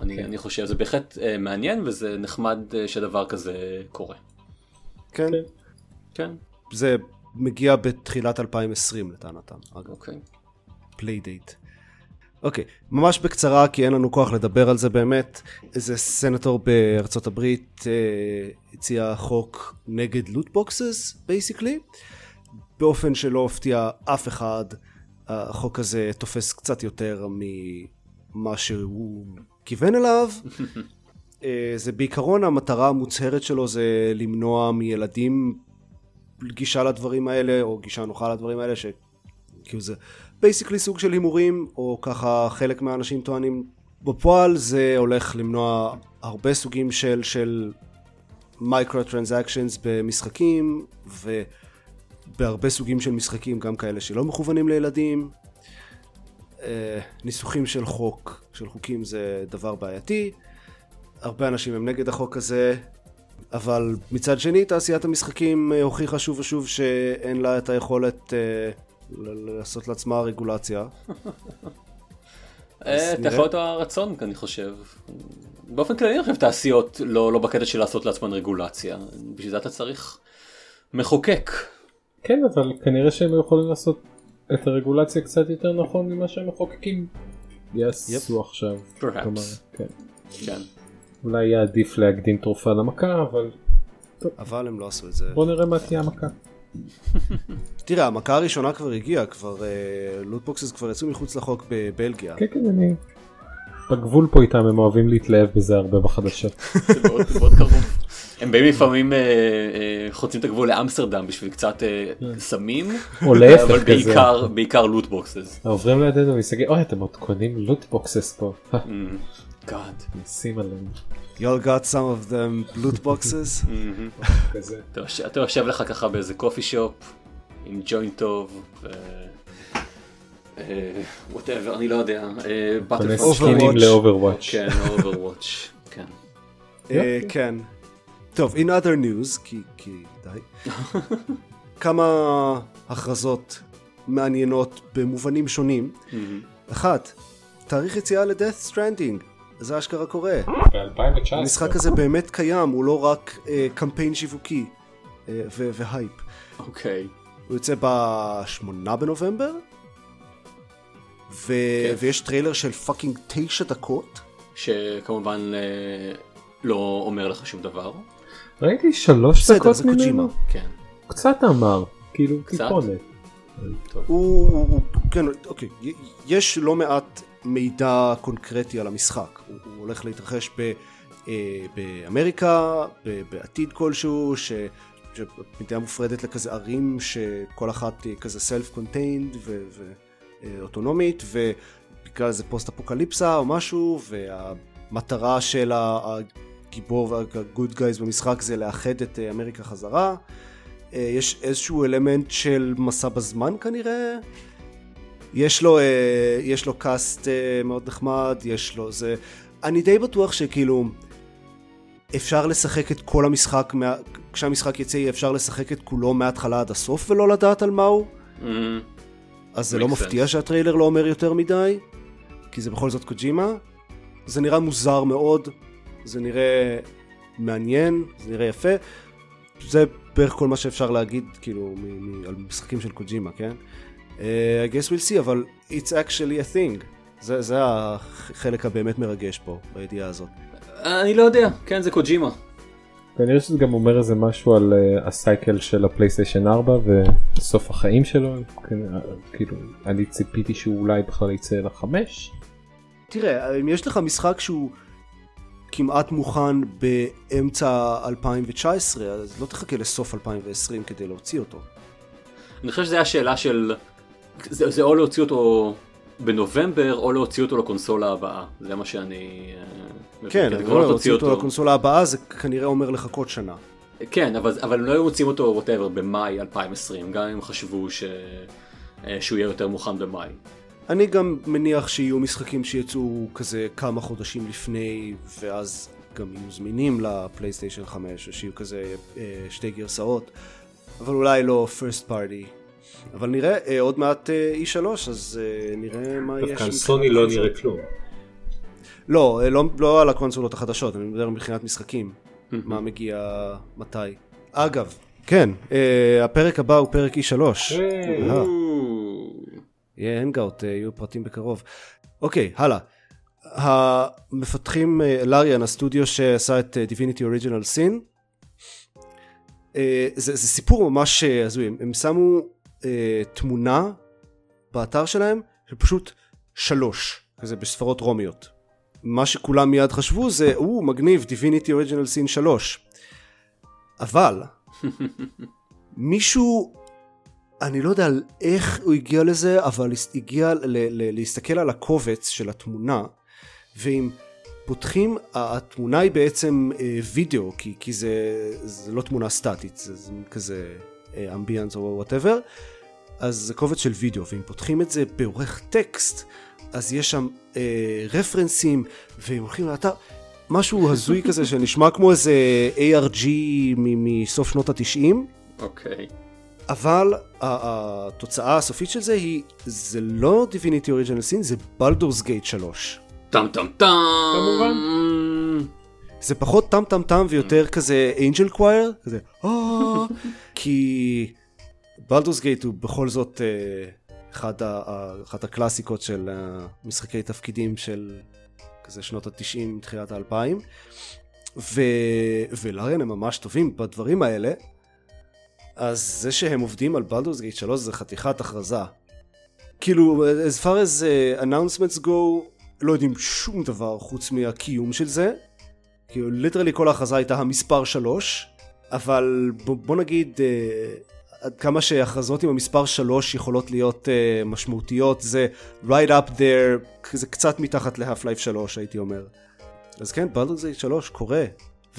אני, אני חושב, זה בהחלט אה, מעניין וזה נחמד אה, שדבר כזה קורה. כן, כן. כן, זה מגיע בתחילת 2020 לטענתם, אגב, אוקיי. Playdate. אוקיי, ממש בקצרה כי אין לנו כוח לדבר על זה באמת. איזה סנטור בארצות הברית אה, הציע חוק נגד loot boxes basically. באופן שלא הפתיע אף אחד, החוק הזה תופס קצת יותר ממה שהוא כיוון אליו. *laughs* אה, זה בעיקרון המטרה המוצהרת שלו זה למנוע מילדים גישה לדברים האלה, או גישה נוחה לדברים האלה, שכאילו זה basically סוג של הימורים, או ככה חלק מהאנשים טוענים. בפועל זה הולך למנוע הרבה סוגים של, של microtransactions במשחקים, ובהרבה סוגים של משחקים, גם כאלה שלא מכוונים לילדים. אה, ניסוחים של חוק, של חוקים זה דבר בעייתי. הרבה אנשים הם נגד החוק הזה, אבל מצד שני תעשיית המשחקים אה, הוכיחה שוב ושוב שאין לה את היכולת ל- לעשות לעצמה רגולציה. אה, אתה נראה. יכול להיות הרצון, אני חושב. באופן כללי אני חושב תעשיות לא, לא בקטע של לעשות לעצמן רגולציה. בשביל זה אתה צריך מחוקק. כן אבל כנראה שהם יכולים לעשות את הרגולציה קצת יותר נכון ממה שהמחוקקים יעשו עכשיו. Perhaps. כלומר, כן. כן. אולי יהיה עדיף להקדים תרופה למכה אבל אבל הם לא עשו את זה. בוא נראה מה תהיה המכה. *laughs* תראה, המכה הראשונה כבר הגיעה, כבר אה, loot boxes כבר יצאו מחוץ לחוק בבלגיה. כן כן אני בגבול פה איתם הם אוהבים להתלהב בזה הרבה בחדשות. *laughs* זה מאוד מאוד קרוב. הם באים לפעמים אה, אה, חוצים את הגבול לאמסטרדם בשביל קצת אה, סמים, או להפך אבל. בעיקר בעיקר loot boxes. עוברים לידינו מסתכל אוי אתם עוד קונים loot boxes פה. God. נשים עליהם. Y'all got some of them loot boxes? *laughs* כזה. אתה יושב- לך ככה באיזה coffee shop עם ג'וינט טוב. whatever אני לא יודע. אה, סקינים Overwatch. ל Overwatch. כן Overwatch כן. אה, כן. טוב, in other news, כי כי די. *laughs* כמה הכרזות מעניינות במובנים שונים. אחת, תאריך יציאה ל-Death Stranding. זה אשכרה קורה. ב-2019. המשחק הזה באמת קיים, הוא לא רק אה, קמפיין שיווקי אה, ו- והייפ. אוקיי. הוא יוצא ב-8 בנובמבר, ו- ויש טריילר של fucking תשע דקות. שכמובן אה, לא אומר לך שום דבר. ראיתי שלוש בסדר, דקות זה קוג'ימה. ממנו. כן. קצת אמר. כאילו קצת? טיפונת. הוא, הוא, הוא, כן, אוקיי, יש לא מעט מידע קונקרטי על המשחק. הוא, הוא הולך להתרחש ב, אה, באמריקה, ב, בעתיד כלשהו, ש, שמדינה מופרדת לכזה ערים שכל אחת היא כזה self contained ואוטונומית, ובגלל זה פוסט אפוקליפסה או משהו, והמטרה של הגיבור וה good guys במשחק זה לאחד את אה, אמריקה חזרה. אה, יש איזשהו אלמנט של מסע בזמן כנראה. יש לו, אה, יש לו קאסט אה, מאוד נחמד, יש לו זה... אני די בטוח שכאילו אפשר לשחק את כל המשחק, מה... כשהמשחק יצא יהיה אפשר לשחק את כולו מההתחלה עד הסוף ולא לדעת על מה הוא. Mm, אז זה לא מפתיע sense. שהטריילר לא אומר יותר מדי, כי זה בכל זאת קוג'ימה. זה נראה מוזר מאוד, זה נראה מעניין, זה נראה יפה. זה בערך כל מה שאפשר להגיד, כאילו, מ- מ- על משחקים של קוג'ימה, כן? Uh, I guess we'll see, אבל it's actually a thing. זה, זה החלק הבאמת מרגש פה, בידיעה הזאת. אני לא יודע, כן זה קוג'ימה. כנראה שזה גם אומר איזה משהו על אה, הסייקל של הפלייסטיישן 4 וסוף החיים שלו. כאילו אני ציפיתי שהוא אולי בכלל יצא לחמש. תראה, אם יש לך משחק שהוא כמעט מוכן באמצע 2019, אז לא תחכה לסוף 2020 כדי להוציא אותו. אני חושב שזו השאלה של... זה, זה או להוציא אותו בנובמבר או להוציא אותו לקונסולה הבאה. זה מה שאני... אה. כן, אבל לא להוציא אותו לקונסולה הבאה זה כנראה אומר לחכות שנה. כן, אבל, אבל הם לא היו מוציאים אותו ווטאבר במאי 2020, גם אם חשבו ש... אה, שהוא יהיה יותר מוכן במאי. אני גם מניח שיהיו משחקים שיצאו כזה כמה חודשים לפני, ואז גם יהיו זמינים לפלייסטיישן 5, או שיהיו כזה אה, שתי גרסאות, אבל אולי לא first party. אבל נראה, אה, עוד מעט אה, E3, אז אה, נראה מה יש. דווקא על סוני לא. נראה כלום. לא, לא, לא על הקונסולות החדשות, אני מדבר מבחינת משחקים. מה מגיע מתי. אגב, כן, אה, הפרק הבא הוא פרק E3. אה, יהיה הנגאוט, יהיו פרטים בקרוב. אוקיי, הלאה. המפתחים, לאריאן, הסטודיו שעשה את Original Sin, אה, זה, סיפור ממש הזוי, הם שמו אה, תמונה באתר שלהם של פשוט שלוש, כזה בספרות רומיות. מה שכולם מיד חשבו זה, או, מגניב, Divinity Original Sin 3. אבל, *laughs* מישהו אני לא יודע על איך הוא הגיע לזה, אבל הגיע ל- ל- להסתכל על הקובץ של התמונה, ואם פותחים, התמונה היא בעצם אה, וידאו, כי, כי זה, זה לא תמונה סטטית, זה, זה כזה ambience או whatever, אז זה קובץ של וידאו, ואם פותחים את זה בעורך טקסט, אז יש שם אה, רפרנסים, והם הולכים לאתר, משהו הזוי *laughs* כזה שנשמע כמו איזה ARG מ- מסוף שנות התשעים. אוקיי. אבל ה- התוצאה הסופית של זה היא, זה לא Divinity Original Sin, זה Baldur's Gate 3. טם טם טם. כמובן. זה פחות טם טם טם ויותר כזה angel choir, כזה אה, כי Baldur's Gate הוא בכל זאת אה, אחד ה- אחת הקלאסיקות של משחקי תפקידים של כזה שנות התשעים, תחילת האלפיים, ולאריאן הם ממש טובים בדברים האלה, אז זה שהם עובדים על בלדורס גייט 3 זה חתיכת הכרזה. כאילו, as far as uh, announcements go, לא יודעים שום דבר חוץ מהקיום של זה, כאילו ליטרלי כל ההכרזה הייתה המספר 3, אבל בוא, בוא נגיד אה, עד כמה שהכרזות עם המספר 3 יכולות להיות אה, משמעותיות, זה right up there, זה קצת מתחת ל-Half-Life 3 הייתי אומר. אז כן, בלדורס גייט 3 קורה.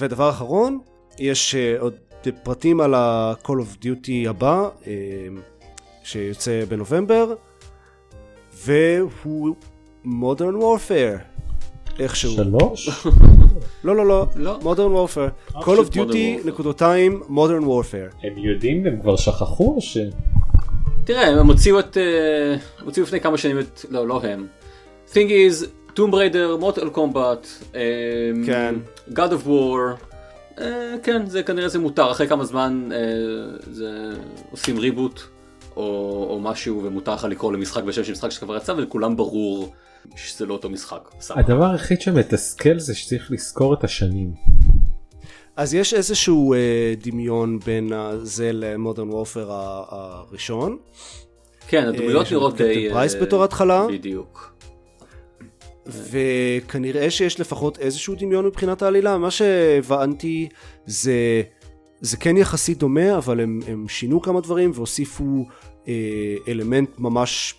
ודבר אחרון, יש uh, עוד פרטים על ה-Call of Duty הבא, uh, שיוצא בנובמבר, והוא Modern Warfare. איכשהו. שלוש? *laughs* לא, לא, לא, לא. Modern Warfare. Call of Duty. נקודותיים, Modern Warfare. הם יודעים הם כבר שכחו או ש... תראה, הם הוציאו את... אה, הוציאו לפני כמה שנים את... לא, לא הם. thing is, Tomb Raider, Mortal Kombat, אה, כן. God of War, אה, כן, זה כנראה זה מותר, אחרי כמה זמן אה, זה עושים ריבוט או, או משהו ומותר לך לקרוא למשחק בשם של משחק שכבר יצא ולכולם ברור שזה לא אותו משחק. סבבה. הדבר היחיד שמתסכל זה שצריך לזכור את השנים. אז יש איזשהו אה, דמיון בין אה, זה למודרן וורפר הראשון. כן, הדמויות שם נראות Captain די... Price אה, בתור התחלה. בדיוק. וכנראה שיש לפחות איזשהו דמיון מבחינת העלילה. מה שהבנתי זה, זה כן יחסית דומה, אבל הם, הם שינו כמה דברים והוסיפו אה, אלמנט ממש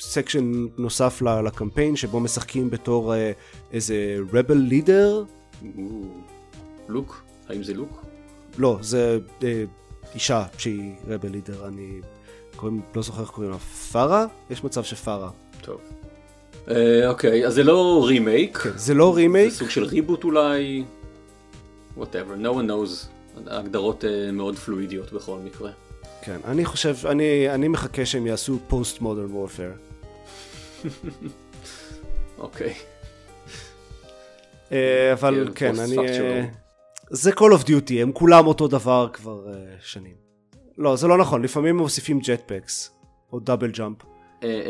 section נוסף לקמפיין, שבו משחקים בתור אה, איזה rebel leader. לוק? האם זה לוק? לא, זה אה, אישה שהיא rebel leader, אני קוראים, לא זוכר איך קוראים לה, פארה? יש מצב שפארה. טוב. אה, אוקיי, אז זה לא רימייק. כן, זה לא רימייק, זה סוג של ריבוט אולי. whatever, no one knows. ההגדרות אה, מאוד פלואידיות בכל מקרה. כן, אני חושב, אני, אני מחכה שהם יעשו Post Modern Warfare. אוקיי. אה, אבל כן, כן, אני... אה, זה Call of Duty, הם כולם אותו דבר כבר אה, שנים. לא, זה לא נכון, לפעמים מוסיפים jetpacks, או double jump.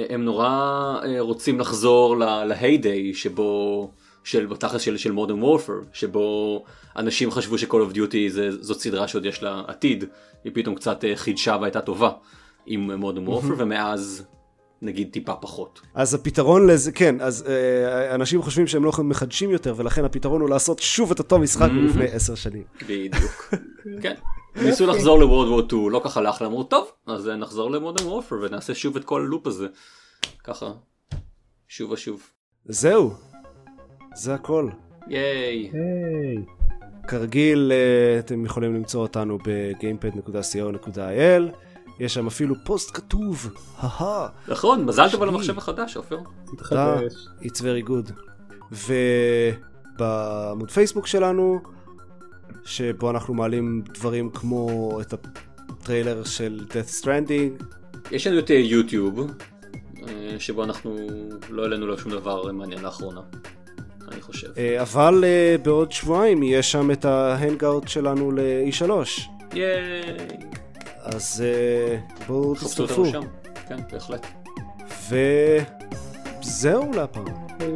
הם נורא רוצים לחזור ל heyday שבו, של בתכלס של, של Modern Warfare, שבו אנשים חשבו ש- Call of Duty זה, זאת סדרה שעוד יש לה עתיד, היא פתאום קצת חידשה והייתה טובה עם Modern Warfare, ומאז נגיד טיפה פחות. אז הפתרון לזה, כן, אז אה, אנשים חושבים שהם לא מחדשים יותר, ולכן הפתרון הוא לעשות שוב את אותו משחק מלפני עשר שנים. בדיוק. *laughs* כן. ניסו לחזור לוורד וור 2, לא ככה הלך, אמרו טוב, אז נחזור למודרן וורפר ונעשה שוב את כל הלופ הזה. ככה, שוב ושוב. זהו, זה הכל. ייי. כרגיל, אה, אתם יכולים למצוא אותנו ב-gamepad.co.il, יש שם אפילו פוסט כתוב, הא נכון, מזל טוב על. המחשב החדש, עופר. תתחדש. It's very good. ובעמוד פייסבוק שלנו, שבו אנחנו מעלים דברים כמו את הטריילר של Death Stranding, יש לנו את אה, יוטיוב, אה, שבו אנחנו לא העלינו לו שום דבר מעניין לאחרונה, אני חושב. אה, אבל אה, בעוד שבועיים יהיה שם את ההנגאוט שלנו ל-E3, ייי. אז אה, בואו תצטרפו. כן, בהחלט. וזהו להפעם. אה,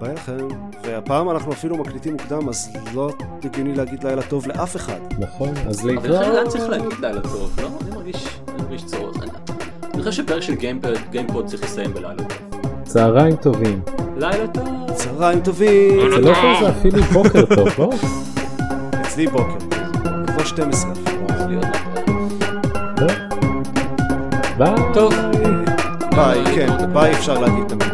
ביי לכם, והפעם אנחנו אפילו מקליטים מוקדם, אז לא הגיוני להגיד לילה טוב לאף אחד. נכון, אז אבל לכן להתראות. צריך להגיד לילה טוב, לא? אני מרגיש, אני מרגיש צורך. אני- אני חושב שפרק של גיימפוד, גיימפוד צריך לסיים בלילה טוב. צהריים טובים. לילה טוב. צהריים טובים, זה לא כל זה אפילו בוקר טוב, לא? אצלי בוקר, כבר 12. להיות ביי. טוב. ביי, כן, ביי אפשר להגיד תמיד.